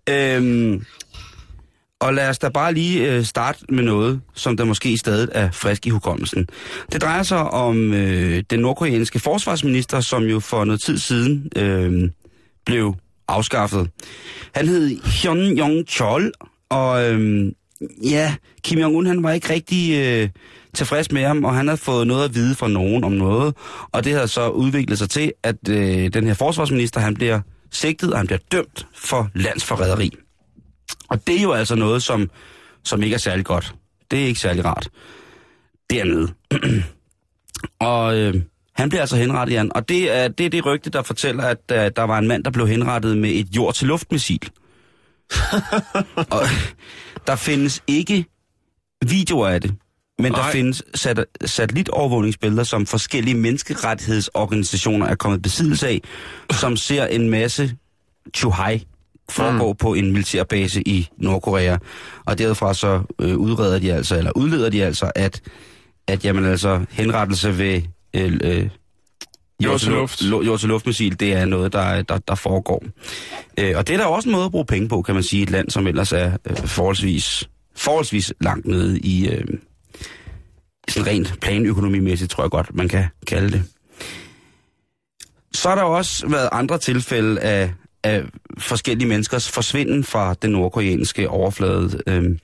Øhm, og lad os da bare lige øh, starte med noget, som der måske stadig er frisk i hukommelsen. Det drejer sig om øh, den nordkoreanske forsvarsminister, som jo for noget tid siden øh, blev afskaffet. Han hed Hyun Jong Chol, og øh, ja, Kim Jong-un han var ikke rigtig øh, tilfreds med ham, og han havde fået noget at vide fra nogen om noget, og det havde så udviklet sig til, at øh, den her forsvarsminister, han bliver sigtet, og han bliver dømt for landsforræderi. Og det er jo altså noget, som, som ikke er særlig godt. Det er ikke særlig rart. Dernede. *clears throat* og øh, han bliver altså henrettet, Jan. Og det er, det er det rygte, der fortæller, at uh, der var en mand, der blev henrettet med et jord-til-luft-missil. *laughs* og der findes ikke videoer af det. Men der Nej. findes sat, satellitovervågningsbilleder, som forskellige menneskerettighedsorganisationer er kommet besiddelse af, som ser en masse chuhai foregå mm. på en militærbase i Nordkorea. Og derfra så øh, udreder de altså, eller udleder de altså, at, at jamen altså, henrettelse ved øh, øh, Jord til luft. lu- jord til luftmissil, det er noget, der, der, der foregår. Øh, og det er der også en måde at bruge penge på, kan man sige, et land, som ellers er øh, forholdsvis, forholdsvis langt nede i øh, sådan rent planøkonomimæssigt, tror jeg godt, man kan kalde det. Så har der også været andre tilfælde af, af forskellige menneskers forsvinden fra den nordkoreanske overflade. Øhm,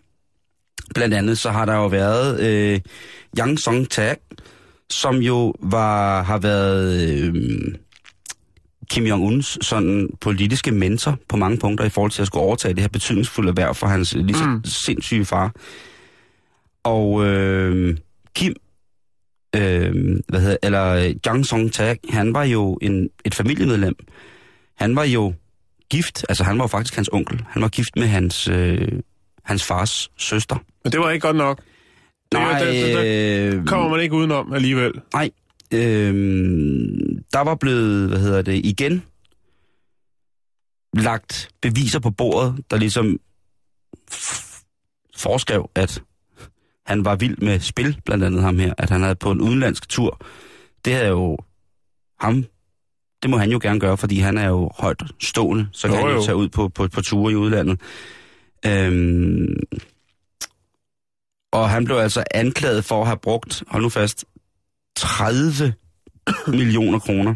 blandt andet så har der jo været øh, Yang Song Tak, som jo var har været øh, Kim Jong-uns sådan politiske mentor på mange punkter i forhold til at skulle overtage det her betydningsfulde erhverv for hans lige så mm. sindssyge far. Og øh, Kim øh, hvad hedder, eller øh, Jang Song Tak, han var jo en, et familiemedlem. Han var jo gift, altså han var jo faktisk hans onkel. Han var gift med hans, øh, hans fars søster. Men det var ikke godt nok. Det, Nej, det, det øh, kommer man ikke udenom alligevel. nej. Øh, der var blevet, hvad hedder det, igen lagt beviser på bordet, der ligesom foreskrev, at han var vild med spil, blandt andet ham her, at han havde på en udenlandsk tur. Det er jo ham, det må han jo gerne gøre, fordi han er jo højt stående, så kan Jo, han jo jo. tage ud på, på, på ture i udlandet. Øhm, og han blev altså anklaget for at have brugt, hold nu fast, 30 millioner kroner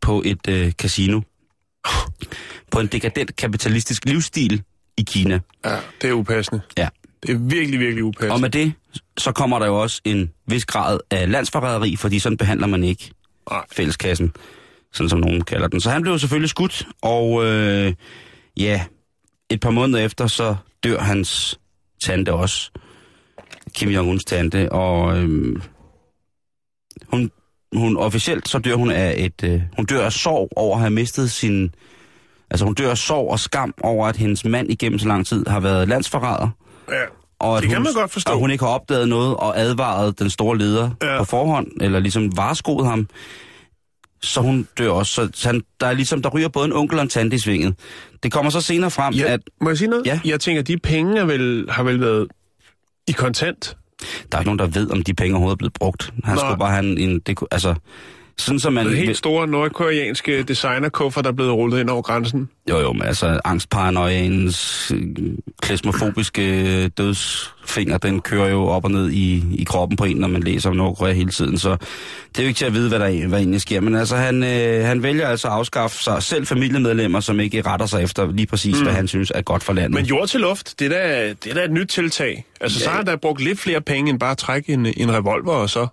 på et øh, casino. På en dekadent kapitalistisk livsstil i Kina. Ja, det er upassende. Ja. Det er virkelig, virkelig upassende. Og med det, så kommer der jo også en vis grad af landsforræderi, fordi sådan behandler man ikke Nej. fælleskassen, sådan som nogen kalder den. Så han blev selvfølgelig skudt, og øh, ja, et par måneder efter, så dør hans tante også. Kim Jong-uns tante, og øh, hun, hun officielt, så dør hun af et, øh, hun dør af sorg over at have mistet sin, altså hun dør af sorg og skam over, at hendes mand igennem så lang tid har været landsforræder. Ja. Og at Det kan hun, man godt forstå. Og hun ikke har opdaget noget og advaret den store leder. Ja. på forhånd, eller ligesom vareskoet ham. Så hun dør også. Så, så han, der er ligesom, der ryger både en onkel og en tante i svinget. Det kommer så senere frem, Ja, at må jeg sige noget? Ja. Jeg tænker, de penge er vel, har vel været i kontant. der er ikke nogen, der ved, om de penge overhovedet er blevet brugt. Han Nå. skulle bare have en... en det, altså, sådan som man... Den helt store nordkoreanske designerkuffer, der er blevet rullet ind over grænsen. Jo, jo, men altså angstparanoiaens øh, klasmofobiske øh, dødsfinger, den kører jo op og ned i, i kroppen på en, når man læser om Nordkorea hele tiden. Så det er jo ikke til at vide, hvad der hvad egentlig sker. Men altså, han, øh, han vælger altså at afskaffe sig selv familiemedlemmer, som ikke retter sig efter lige præcis, mm. hvad han synes er godt for landet. Men jord til luft, det er da, det er da et nyt tiltag. Altså, ja. så har han da brugt lidt flere penge, end bare at trække en, en revolver og så...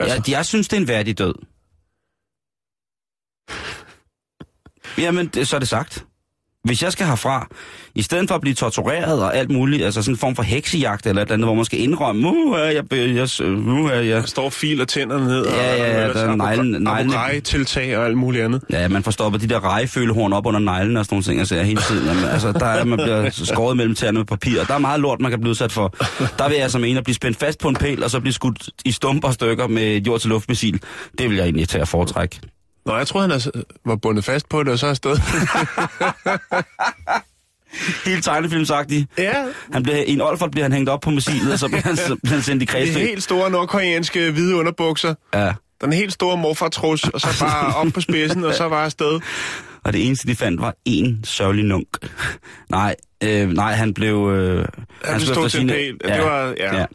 Altså. Ja, jeg synes, det er en værdig død. Jamen, det, så er det sagt. Hvis jeg skal herfra, i stedet for at blive tortureret og alt muligt, altså sådan en form for heksejagt eller et eller andet, hvor man skal indrømme, nu er jeg, jeg, jeg, nu er jeg, Der står og filer tænderne ned, Ja, ja, ja, og der er neglen- og alt muligt andet. Ja, man får stoppet de der rejefølehorn op under neglen og sådan nogle ting, jeg ser hele tiden. Jamen, altså, der er, man bliver skåret mellem tæerne med papir, og der er meget lort, man kan blive udsat for. Der vil jeg som en at blive spændt fast på en pæl, og så blive skudt i stumper stykker med jord-til-luftmissil. Det vil jeg egentlig tage at foretrække. Nå, jeg tror han altså, var bundet fast på det, og så afsted. *laughs* Helt tegnefilmsagtigt. ja, Han bliver, I en Olfert bliver han hængt op på missilet, og så bliver han, *laughs* så bliver han sendt i de kredsfæng. helt store nordkoreanske hvide underbukser. Ja. Den helt store morfartrus, og så bare op på spidsen, og så var afsted. *laughs* Og det eneste, de fandt, var en sørgelig nunk. nej, øh, nej, han blev... Øh, Han skulle stod efter til en sine- pæl. Det var- ja. ja.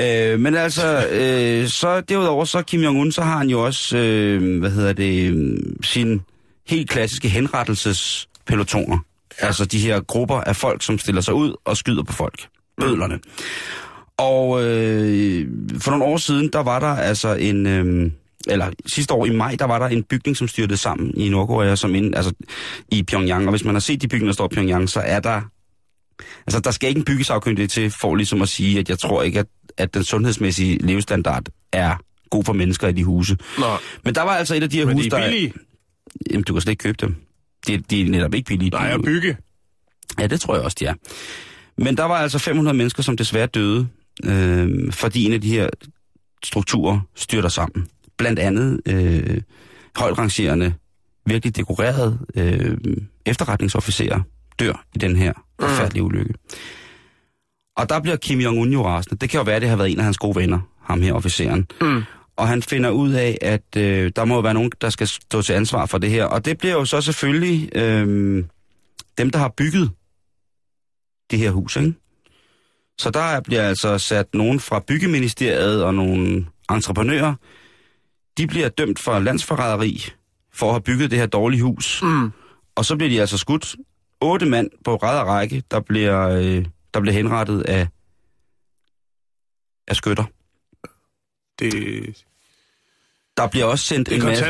Øh, men altså, øh, så derudover, så Kim Jong-un, så har han jo også, øh, hvad hedder det, sin helt klassiske henrettelsespelotoner. Ja. Altså de her grupper af folk, som stiller sig ud og skyder på folk. Bødlerne. Og øh, for nogle år siden, der var der altså en... Øh, eller sidste år i maj, der var der en bygning, som styrtede sammen i Nordkorea, som ind, altså i Pyongyang. Og hvis man har set de bygninger, der står i Pyongyang, så er der... Altså, der skal ikke en byggesagkyndig til for ligesom at sige, at jeg tror ikke, at, at den sundhedsmæssige levestandard er god for mennesker i de huse. Nå, Men der var altså et af de her men huse, de er der... billige. Jamen, du kan slet ikke købe dem. De, de er netop ikke billige. Nej, at bygge. Ja, det tror jeg også, de er. Men der var altså 500 mennesker, som desværre døde, øh, fordi en af de her strukturer styrter sammen. Blandt andet øh, højt rangerende, virkelig dekorerede øh, efterretningsofficerer dør i den her forfærdelige ulykke. Og der bliver Kim Jong-un jo rasende. Det kan jo være, at det har været en af hans gode venner, ham her officeren. Mm. Og han finder ud af, at øh, der må være nogen, der skal stå til ansvar for det her. Og det bliver jo så selvfølgelig øh, dem, der har bygget det her hus, ikke? Så der bliver altså sat nogen fra byggeministeriet og nogle entreprenører. De bliver dømt for landsforræderi for at have bygget det her dårlige hus. Mm. Og så bliver de altså skudt. Otte mand på ræd række, der bliver, øh, der bliver henrettet af, af skytter. Det, Der bliver også sendt en masse...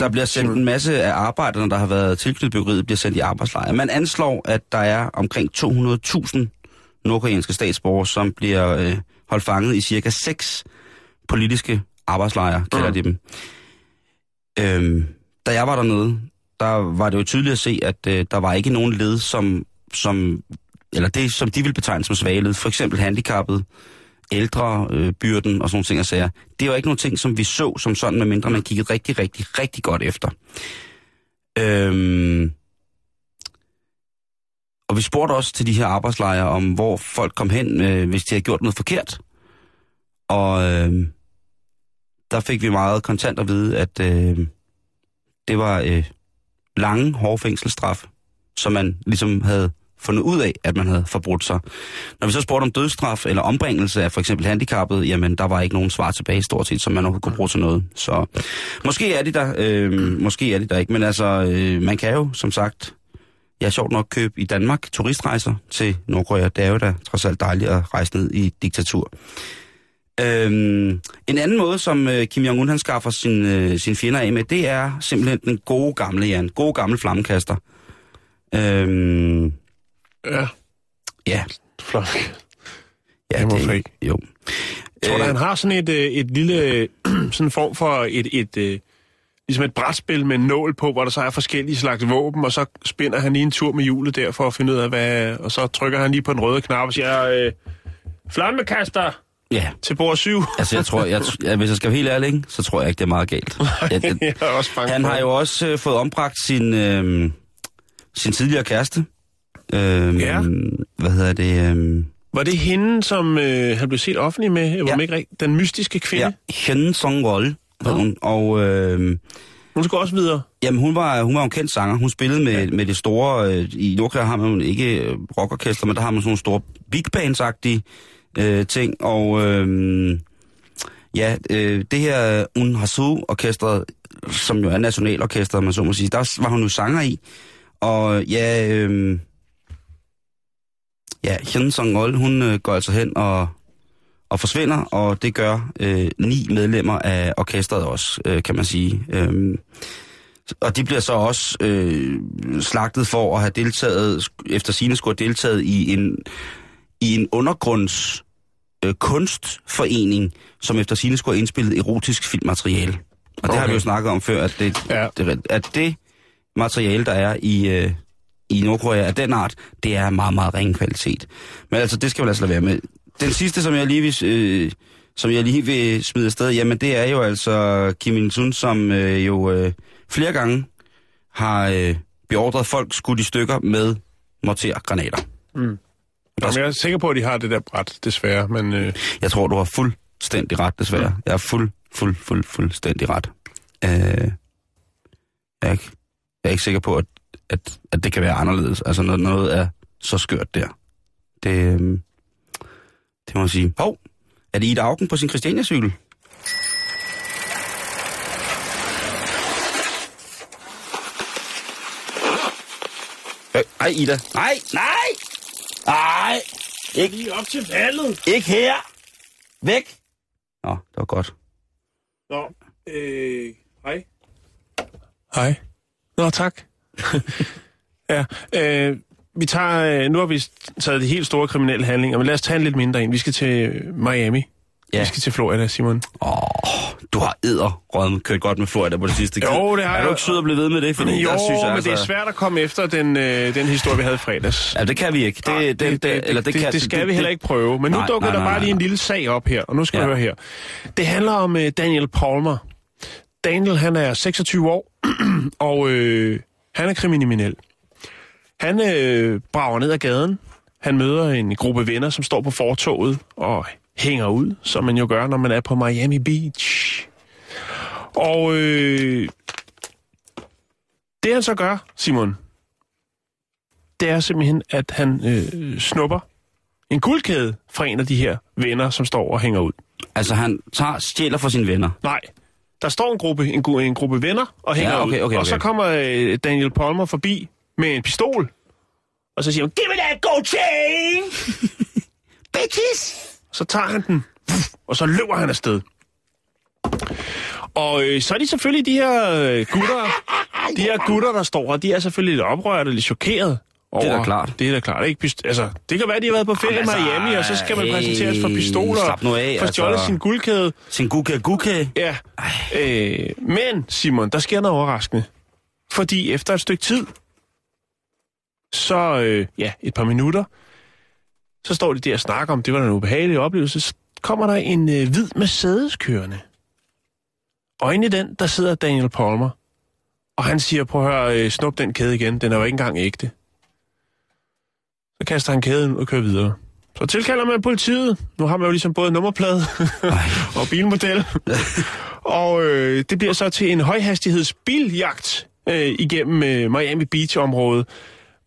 Der bliver sendt en masse af arbejderne, der har været tilknyttet byggeriet, bliver sendt i arbejdslejre. Man anslår, at der er omkring 200.000 nordkoreanske statsborgere, som bliver øh, holdt fanget i cirka seks politiske arbejdslejre, kalder Mm. de dem. Øhm, da jeg var dernede, der var det jo tydeligt at se, at øh, der var ikke nogen led, som, som, eller det, som de vil betegne som svage. For eksempel handicappet, ældre, øh, byrden og sådan nogle ting og sager. Det var ikke nogle ting, som vi så som sådan, medmindre man kiggede rigtig, rigtig, rigtig godt efter. Øhm, og vi spurgte også til de her arbejdslejre om, hvor folk kom hen, øh, hvis de havde gjort noget forkert. Og øh, der fik vi meget kontant at vide, at øh, det var øh, lange, hårde fængselsstraf, som man ligesom havde fundet ud af, at man havde forbrudt sig. Når vi så spurgte om dødsstraf eller ombringelse af for eksempel handicappet, jamen der var ikke nogen svar tilbage stort set, som man overhovedet kunne bruge til noget. Så måske er de der, øh, måske er de der ikke, men altså, øh, man kan jo som sagt, jeg ja, sjovt nok købe i Danmark turistrejser til Nordkorea. Det er jo da trods alt dejligt at rejse ned i diktatur. Øhm, en anden måde, som øh, Kim Jong-un han skaffer sin, øh, sin fjender af med, det er simpelthen den gode gamle, Jan. Gode gamle flammekaster. Øhm, Ja, ja, flot. ja Det fri. jo. Jeg tror, Øh, øh, han har sådan et, øh, et lille, *clears throat* sådan en form for et, et, øh, ligesom et brætspil med en nål på, hvor der så er forskellige slags våben, og så spinder han lige en tur med hjulet der for at finde ud af, hvad... Og så trykker han lige på den røde knap og siger, øh, flammekaster Ja, til bord 7. *laughs* altså jeg tror, jeg, ja, hvis jeg skal være helt ærlig, så tror jeg ikke, det er meget galt. Jeg, jeg, *laughs* jeg er også han har jo også øh, fået ombragt sin, øh, sin tidligere kæreste. Øh, Ja. Hvad hedder det? Øh, Var det hende, som øh, han blev set offentlig med? Var Ja. ja. ikke rigt- Den mystiske kvinde? ja, Hen Song Wol. hed hun, Og øh, Hun skulle også videre. jamen, hun var, hun var en kendt sanger. Hun spillede med, ja. med det store... Øh, I Nordkorea har man ikke øh, rockorkester, men der har man sådan nogle store big bands-agtige øh, ting. Og øh, ja, øh, det her Un Hasu-orkestret, som jo er nationalorkestret, man så må sige, der var hun jo sanger i. Og ja, øh, ja, Hyun Song hun øh, går altså hen og, og forsvinder, og det gør øh, ni medlemmer af orkestret også, øh, kan man sige. Øhm, og de bliver så også øh, slagtet for at have deltaget, efter sine skulle have deltaget i en, i en undergrunds øh, kunstforening, som efter sine skulle have indspillet erotisk filmmateriale. Og okay. det har vi jo snakket om før, at det, Ja. det, at det materiale, der er i, øh, i Nordkorea af den art, det er meget, meget ringe kvalitet. Men altså, det skal vi os lade være med. Den sidste, som jeg lige vil, øh, som jeg lige vil smide afsted, jamen det er jo altså Kim Il-sung, som øh, jo øh, flere gange har øh, beordret folk skudt i stykker med mortergranater. Mm. Jamen, jeg er sikker på, at de har det der bræt, desværre. Men øh, Jeg tror, du har fuldstændig ret, desværre. Jeg er fuld, fuld, fuld, fuldstændig ret. Øh, jeg, er ikke, jeg er ikke sikker på, at, at, at det kan være anderledes. Altså, når noget er så skørt der. Det, øh, det må jeg sige. Hov, er det Ida Augen på sin Christiania-cykel? Øh, Ej, Ida. Nej, nej! Nej! Ikke, lige op til valget. ikke her! Væk! Nå, det var godt. Nå, øh, hej. Hej. Nå, tak. *laughs* ja, øh, vi tager, øh, nu har vi taget de helt store kriminelle handlinger, men lad os tage en lidt mindre en. Vi skal til Miami. Ja. Vi skal til Florida, Simon. Åh, du har æderrødden kørt godt med Florida på det sidste. Jo, det har Er jeg. du ikke sød at blive ved med det? Fordi jo, der synes jeg, men altså, det er svært at komme efter den, øh, den historie, vi havde i fredags. Ja, det kan vi ikke. Det, Nej, det, det, det, eller det, det, kan, det skal vi heller ikke prøve. Men nu Nej, dukker nej, der bare lige en lille sag op her, og nu skal Ja. ja. høre her. Det handler om uh, Daniel Palmer. Daniel, han er 26 år, *clears throat* og øh, han er kriminel. Han øh, brager ned ad gaden. Han møder en gruppe venner, som står på fortoget og hænger ud, som man jo gør, når man er på Miami Beach. Og øh, det han så gør, Simon, det er simpelthen, at han øh, snupper en guldkæde fra en af de her venner, som står og hænger ud. Altså, han tager stjæler for sine venner. Nej, der står en gruppe, en, en gruppe venner og hænger Ja, okay, ud. okay, Og så kommer øh, Daniel Palmer forbi med en pistol, og så siger han, Give me that gold chain! *laughs* Bitches! Så tager han den, og så løber han afsted. Og øh, så er de selvfølgelig de her øh, gutter, *laughs* de her gutter, der står her, de er selvfølgelig lidt oprørte og lidt chokeret. Over, Det er da klart. Det er da klart, ikke? Pist- altså, det kan være, de har været på ferie i altså, Miami, og så skal man hey, præsenteres for pistoler, slap nu af, for stjålet altså. sin guldkæde. Sin guke guke. Ja, øh, men Simon, der sker noget overraskende. Fordi efter et stykke tid, så øh, ja, et par minutter, så står de der og snakker om, det var en ubehagelig oplevelse, så kommer der en øh, hvid Mercedes kørende. Og inde i den, der sidder Daniel Palmer. Og han siger, prøv at høre, øh, snup den kæde igen, den er jo ikke engang ægte. Så kaster han kæden og kører videre. Så tilkalder man politiet. Nu har man jo ligesom både nummerplade *laughs* og bilmodel. og øh, det bliver så til en højhastighedsbiljagt øh, igennem øh, Miami Beach-området,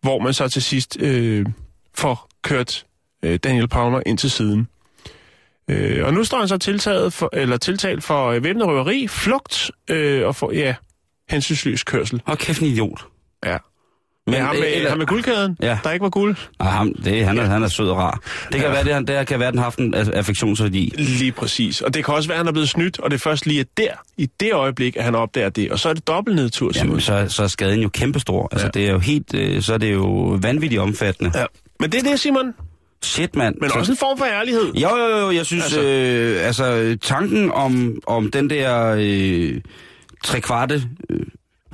hvor man så til sidst øh, får kørt øh, Daniel Palmer ind til siden. Øh, og nu står han så tiltaget for, eller tiltalt for øh, væbnet røveri, flugt øh, og for, ja, hensynsløs kørsel. Og kæft en idiot. Ja. Men ham med, eller- ham med guldkæden, Ja. der ikke var guld. Nej, ham, det, han, er, han er sød og rar. Det kan Ja. ja. være, det, han, der kan være, den har haft en aff- affektionsværdi. Lige præcis. Og det kan også være, at han er blevet snydt, og det er først lige der, i det øjeblik, at han opdager det. Og så er det dobbelt nedtur. Jamen, så, så er skaden jo kæmpestor. Altså, Ja. det er jo helt, øh, så er det jo vanvittigt omfattende. Ja. Men det er det, Simon. Shit, mand. Men så, også en form for ærlighed. Jo, jo, jo, jeg synes, Altså- øh, altså tanken om, om den der øh, tre kvarte øh,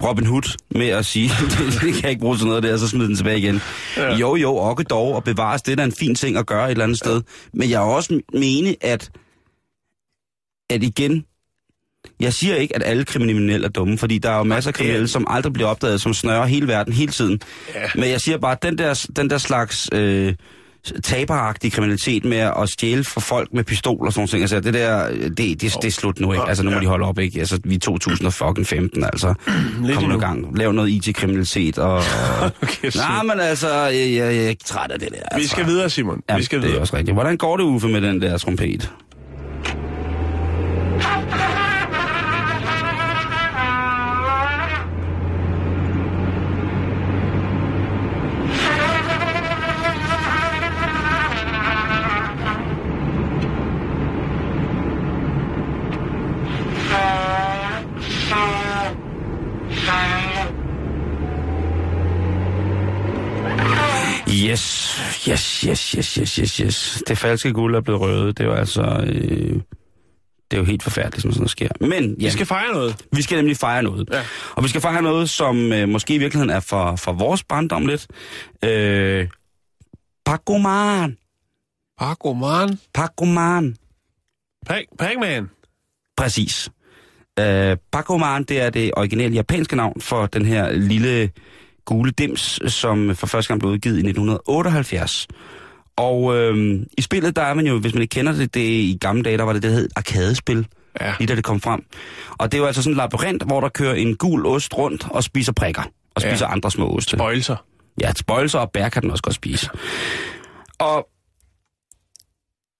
Robin Hood med at sige, det, *laughs* det kan jeg ikke bruge til noget der, og så smide den tilbage igen. Ja. Jo, jo, og dog, og bevares, det er da en fin ting at gøre et eller andet ja. sted. Men jeg er også mene, at, at igen, jeg siger ikke, at alle kriminelle er dumme, fordi der er jo masser af kriminelle, som aldrig bliver opdaget, som snører hele verden hele tiden. Ja. Men jeg siger bare, at den der, den der slags øh, taberagtige kriminalitet med at stjæle fra folk med pistol og sådan noget, altså det der, det, det, det er slut nu, ikke? Altså nu må Ja. de holde op, ikke? Altså vi er 2015, altså. *clears throat* Lidt Kom nu gang. Lav noget IT-kriminalitet og... og *laughs* Okay, Nej, men altså, jeg, jeg, jeg er ikke træt af det der. Altså. Vi skal videre, Simon. Ja, vi skal det er videre. også rigtigt. Hvordan går det, Uffe, med den der trompet? Yes, yes, yes, yes, yes, yes. Det falske guld er blevet røvet. Det er jo altså... Øh, det er jo helt forfærdeligt, som sådan noget sker. Men ja, Vi skal fejre noget. vi skal nemlig fejre noget. Ja. Og vi skal fejre noget, som øh, måske i virkeligheden er for, for vores barndom lidt. Øh, Pacoman. Paco Man. Pacoman. Pac- Pac-Man. Præcis. Øh, Pacoman, det er det originale japanske navn for den her lille gule dims, som for første gang blev udgivet i 1978. Og øh, i spillet, der er man jo, hvis man ikke kender det, det i gamle dage, der var det det, der hed arkadespil, Ja. lige da det kom frem. Og det er jo altså sådan en labyrint, hvor der kører en gul ost rundt og spiser prikker. Og Ja. spiser andre små oste. Bøjelser. Ja, spøjelser og bær kan den også godt spise. Og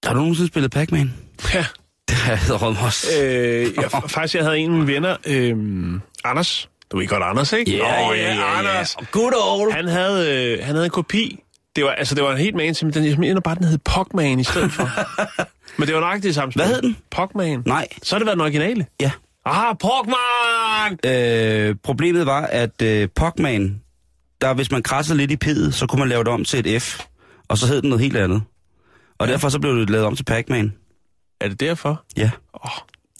har du nogensinde spillet Pac-Man? Ja. *laughs* Det har jeg også. Øh, jeg, faktisk, jeg havde en af mine venner, øh, Anders. Du ved godt Anders, ikke? Nå, Anders. Good old. Han havde, øh, han havde en kopi. Det var, altså, det var en helt man, som den, mener bare, den hed Pogman i stedet for. *laughs* Men det var nok det samme spil. Hvad hed den? Pogman. Nej, Så har det været den originale. ja. Ah, Pogman! Øh, problemet var, at øh, Pogman, der hvis man krassede lidt i pidet, så kunne man lave det om til et F. Og så hed den noget helt andet. Og ja. derfor så blev det lavet om til Pac-Man. Er det derfor? Ja, Åh,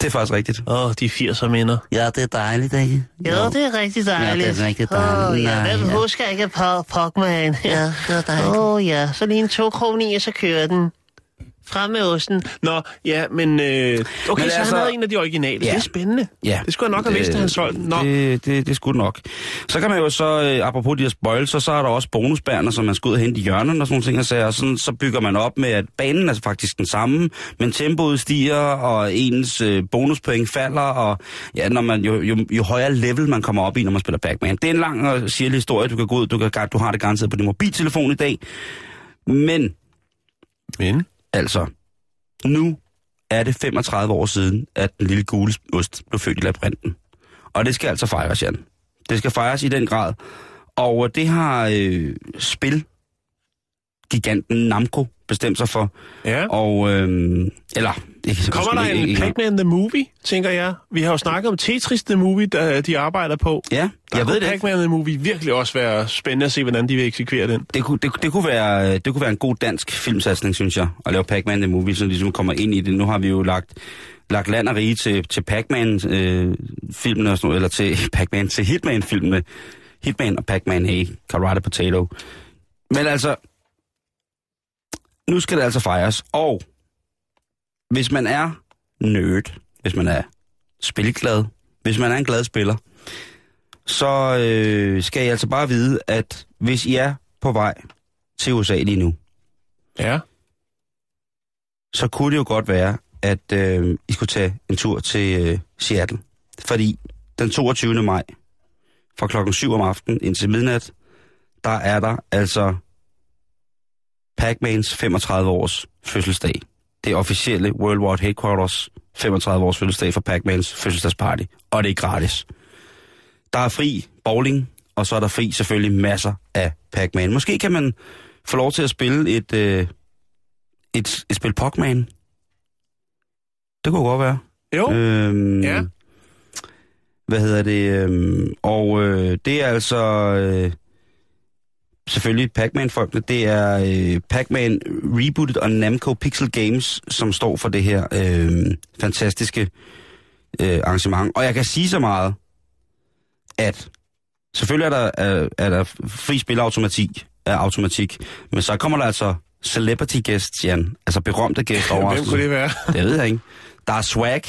det er faktisk rigtigt. oh, de 80'er minder. Ja, det er dejligt, ikke? Ja, det er rigtig dejligt. Ja, det er rigtig dejligt. Åh, ja, Nej, hvem ja. husker ikke på Pokman? Ja, det er dejligt. Åh, oh, ja, så lige en to kroner i, og så kører den. Frem med osten. Nå, ja, men... Øh, okay, Men så altså, han havde en af de originale. Ja. Det er spændende. Ja. Det skulle jeg nok have vidst, at han solgte. Nå, Det, det, det skulle nok. Så kan man jo så, øh, apropos de her spoilser, så er der også bonusbærner, som man skal ud og hente i hjørnerne og sådan nogle ting. Og så, og sådan, så bygger man op med, at banen er faktisk den samme, men tempoet stiger, og ens øh, bonuspoint falder, og ja, når man, jo, jo, jo højere level man kommer op i, når man spiller Pac-Man. Det er en lang og sirlig historie, du kan gå ud, du, kan, du har det garanteret på din mobiltelefon i dag. Men men... Altså, nu er det 35 år siden, at den lille gule ost blev født i labyrinten. Og det skal altså fejres, Jan. Det skal fejres i den grad. Og øh, det har øh, spil giganten Namco bestemt sig for. Ja. Og, øh, eller... Ikke, Kommer der en Pac-Man The Movie, tænker jeg? Vi har jo snakket om Tetris The Movie, der de arbejder på. Ja, Der jeg ved det. Pac-Man The Movie virkelig også være spændende at se, hvordan de vil eksekvere den. Det kunne, det, det, kunne være, det kunne være en god dansk filmsatsning, synes jeg, at lave Pac-Man The Movie, så ligesom kommer ind i det. Nu har vi jo lagt, lagt land og rige til, til Pac-Man-filmene, noget, eller til *laughs* Pac-Man, til Hitman-filmene. Hitman og Pac-Man, hey, Karate Potato. Men altså, nu skal det altså fejres, og hvis man er nerd, hvis man er spilglad, hvis man er en glad spiller, så øh, skal I altså bare vide, at hvis I er på vej til USA lige nu, Ja. så kunne det jo godt være, at øh, I skulle tage en tur til øh, Seattle. Fordi den 22. maj, fra klokken 7 om aftenen indtil midnat, der er der altså Pac-Mans 35 års fødselsdag. Det officielle World War Headquarters 35 års fødselsdag for Pac-Mans fødselsdagsparty. Og det er gratis. Der er fri bowling, og så er der fri selvfølgelig masser af Pac-Man. Måske kan man få lov til at spille et, øh, et, et spil Pac-Man. Det kunne godt være. Jo. Øhm, Ja. Hvad hedder det? Øhm, og øh, det er altså øh, selvfølgelig Pac-Man-folkene. Det er øh, Pac-Man Rebooted og Namco Pixel Games, som står for det her øh, fantastiske øh, arrangement. Og jeg kan sige så meget, at selvfølgelig er der, er, er der fri spilautomatik af automatik, men så kommer der altså celebrity guests, Jan. Altså berømte gæster over. *laughs* Hvem kunne det være? Det ved jeg ikke. Der er swag,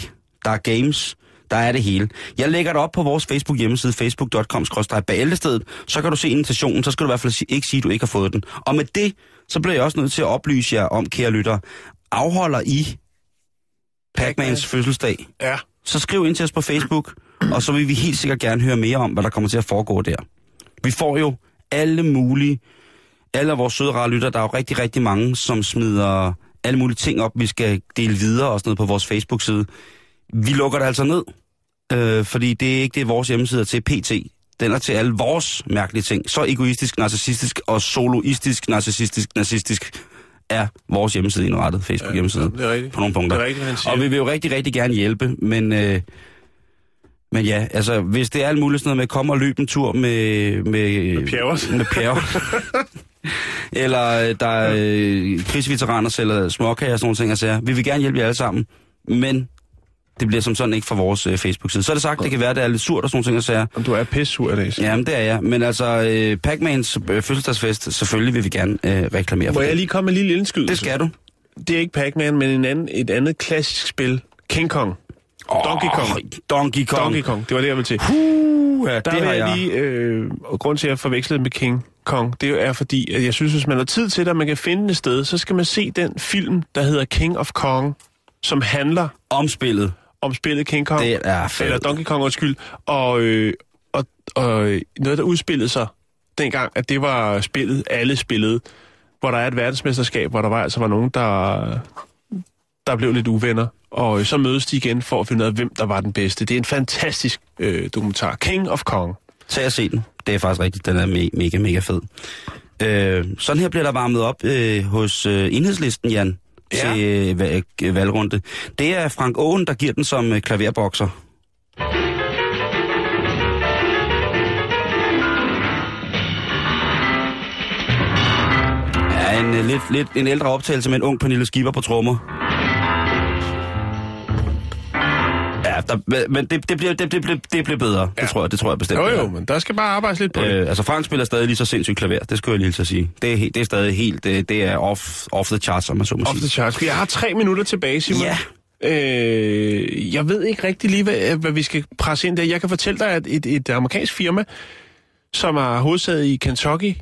der er games, der er det hele. Jeg lægger det op på vores Facebook hjemmeside, facebook.com bæltestedet, så kan du se invitationen, så skal du i hvert fald ikke sige, at du ikke har fået den. Og med det, så bliver jeg også nødt til at oplyse jer om, kære lytter, afholder I Pac-Mans fødselsdag, Ja. så skriv ind til os på Facebook, og så vil vi helt sikkert gerne høre mere om, hvad der kommer til at foregå der. Vi får jo alle mulige, alle vores søde rare lytter, der er jo rigtig, rigtig mange, som smider alle mulige ting op, vi skal dele videre og sådan noget på vores Facebook-side. Vi lukker det altså ned, øh, fordi det er ikke det, vores hjemmeside er til PT. Den er til alle vores mærkelige ting. Så egoistisk, narcissistisk og soloistisk, narcissistisk, narcissistisk er vores hjemmeside indrettet, Facebook hjemmeside, det er rigtigt. på nogle punkter. Det er rigtigt, hvad han siger. Og vi vil jo rigtig, rigtig gerne hjælpe, men, øh, men ja, altså, hvis det er alt muligt sådan noget med at komme og løbe en tur med... Med, Med pjerrot. Med *laughs* eller øh, der er øh, krigsveteraner sælger småkager og sådan nogle ting, altså, vi vil gerne hjælpe jer alle sammen, men det bliver som sådan ikke fra vores øh, Facebook-side. Så er det sagt, det kan være, at det er lidt surt og sådan nogle ting, altså, Om du er pissur i dag. så- Jamen, det er jeg. Men altså, øh, Pac-Mans øh, fødselsdagsfest, selvfølgelig vil vi gerne øh, reklamere Må for jeg det. lige komme med en lille indskydelse? Det skal du. Det er ikke Pac-Man, men en anden, et andet klassisk spil. King Kong. Donkey Kong. Oh, Donkey Kong. Donkey Kong, det var det, jeg ville til. Uh, ja, Der det har jeg lige, øh, og grund til, at jeg forvekslede med King Kong, det er fordi, at jeg synes, hvis man har tid til det, og man kan finde et sted, så skal man se den film, der hedder King of Kong, som handler Omspillet. Om spillet King Kong. Det er fedt. Eller Donkey Kong, undskyld. Og, øh, og, og noget, der udspillede sig dengang, at det var spillet, alle spillede, hvor der er et verdensmesterskab, hvor der var altså var nogen, der, der blev lidt uvenner. Og øh, så mødes de igen for at finde ud af, hvem der var den bedste. Det er en fantastisk øh, dokumentar. King of Kong. Tag og se den. Det er faktisk rigtigt. Den er me- mega, mega fed. Øh, sådan her bliver der varmet op øh, hos øh, enhedslisten, Jan, Ja. til øh, øh, valgrunde. Det er Frank Åen, der giver den som øh, klaverbokser. Ja, en, øh, lidt, lidt, en ældre optagelse med en ung Pernille Skipper på trommer. Ja, der, men det, det, bliver, det, det, bliver, det bliver bedre. Ja. Det, tror jeg, det tror jeg bestemt. Jo det jo, men der skal bare arbejdes lidt på det. Øh, altså Frank spiller stadig lige så sindssygt klaver, det skulle jeg lige til at sige. Det er, det er stadig helt, det, det er off, off the charts, om man så må Off sige. the charts. Jeg har tre minutter tilbage, Simon. Ja. Øh, jeg ved ikke rigtig lige, hvad, hvad vi skal presse ind der. Jeg kan fortælle dig, at et, et amerikansk firma, som har hovedsæde i Kentucky,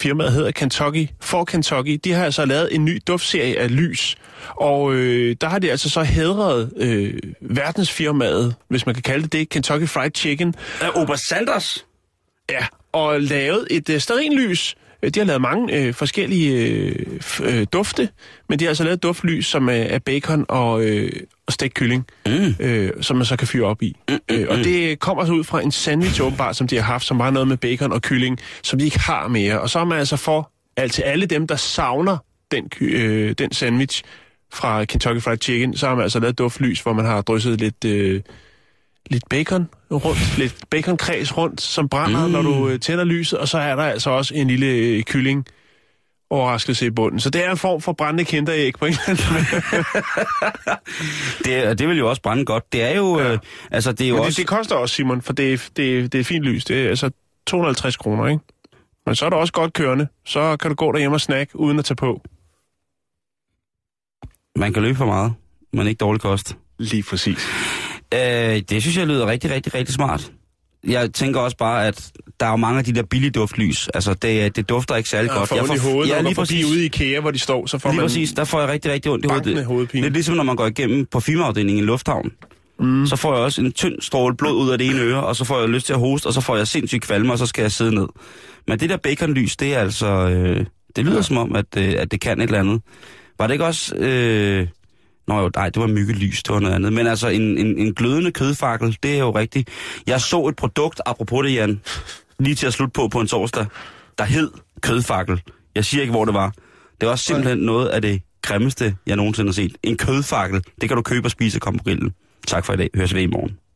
firmaet hedder Kentucky, for Kentucky, de har altså lavet en ny duftserie af lys. Og øh, der har de altså så hedret øh, verdensfirmaet, hvis man kan kalde det det, Kentucky Fried Chicken, Uh, Ober Sanders? Ja, og lavet et øh. Øh, De har lavet mange øh, forskellige øh, øh, dufte, men de har altså lavet duftlys, som er, er bacon og, øh, og stegt kylling, mm. øh, som man så kan fyre op i. Mm, mm, øh, og det kommer så ud fra en sandwich åbenbart, som de har haft, som var noget med bacon og kylling, som de ikke har mere. Og så har man altså for alt til alle dem, der savner den, øh, den sandwich fra Kentucky Fried Chicken, så har man altså lavet duftlys, hvor man har drysset lidt... Øh, lidt bacon rundt, lidt baconkreds rundt, som brænder, mm. når du øh, tænder lyset, og så er der altså også en lille øh, kylling overraskelse i bunden. Så det er en form for brændende kinderæg på en eller anden måde. *laughs* Det, det vil jo også brænde godt. Det er jo, ja. øh, altså det er jo Men det, også... det koster også, Simon, for det, er- det, er- det er fint lys. Det er altså 250 kroner, ikke? Men så er det også godt kørende. Så kan du gå derhjemme og snakke, uden at tage på. Man kan løbe for meget, men ikke dårlig kost. Lige præcis. Øh, det synes jeg lyder rigtig, rigtig, rigtig smart. jeg tænker også bare, at der er jo mange af de der billige duftlys. Altså, det, det dufter ikke særlig Ja, godt. for ondt i hovedet, ja, lige præcis. ude i IKEA, hvor de står, så får Lige man... præcis, der får jeg rigtig, rigtig ondt i hovedet. hovedpine. Det er ligesom, når man går igennem på filmafdelingen i en lufthavn. Mm. Så får jeg også en tynd stråle blod ud af det ene øre, og så får jeg lyst til at hoste, og så får jeg sindssygt kvalme, og så skal jeg sidde ned. Men det der baconlys, det er altså... Øh, det lyder ja. som om, at, øh, at det kan et eller andet. Var det ikke også... Øh, Nå jo, nej, det var myggelys, det var noget andet. Men altså, en, en, en glødende kødfakkel, det er jo rigtigt. Jeg så et produkt, apropos det, Jan, lige til at slutte på på en torsdag, der hed kødfakkel. Jeg siger ikke, hvor det var. Det var simpelthen noget af det grimmeste, jeg nogensinde har set. En kødfakkel, det kan du købe og spise og komme på grillen. Tak for i dag. Høres ved i morgen.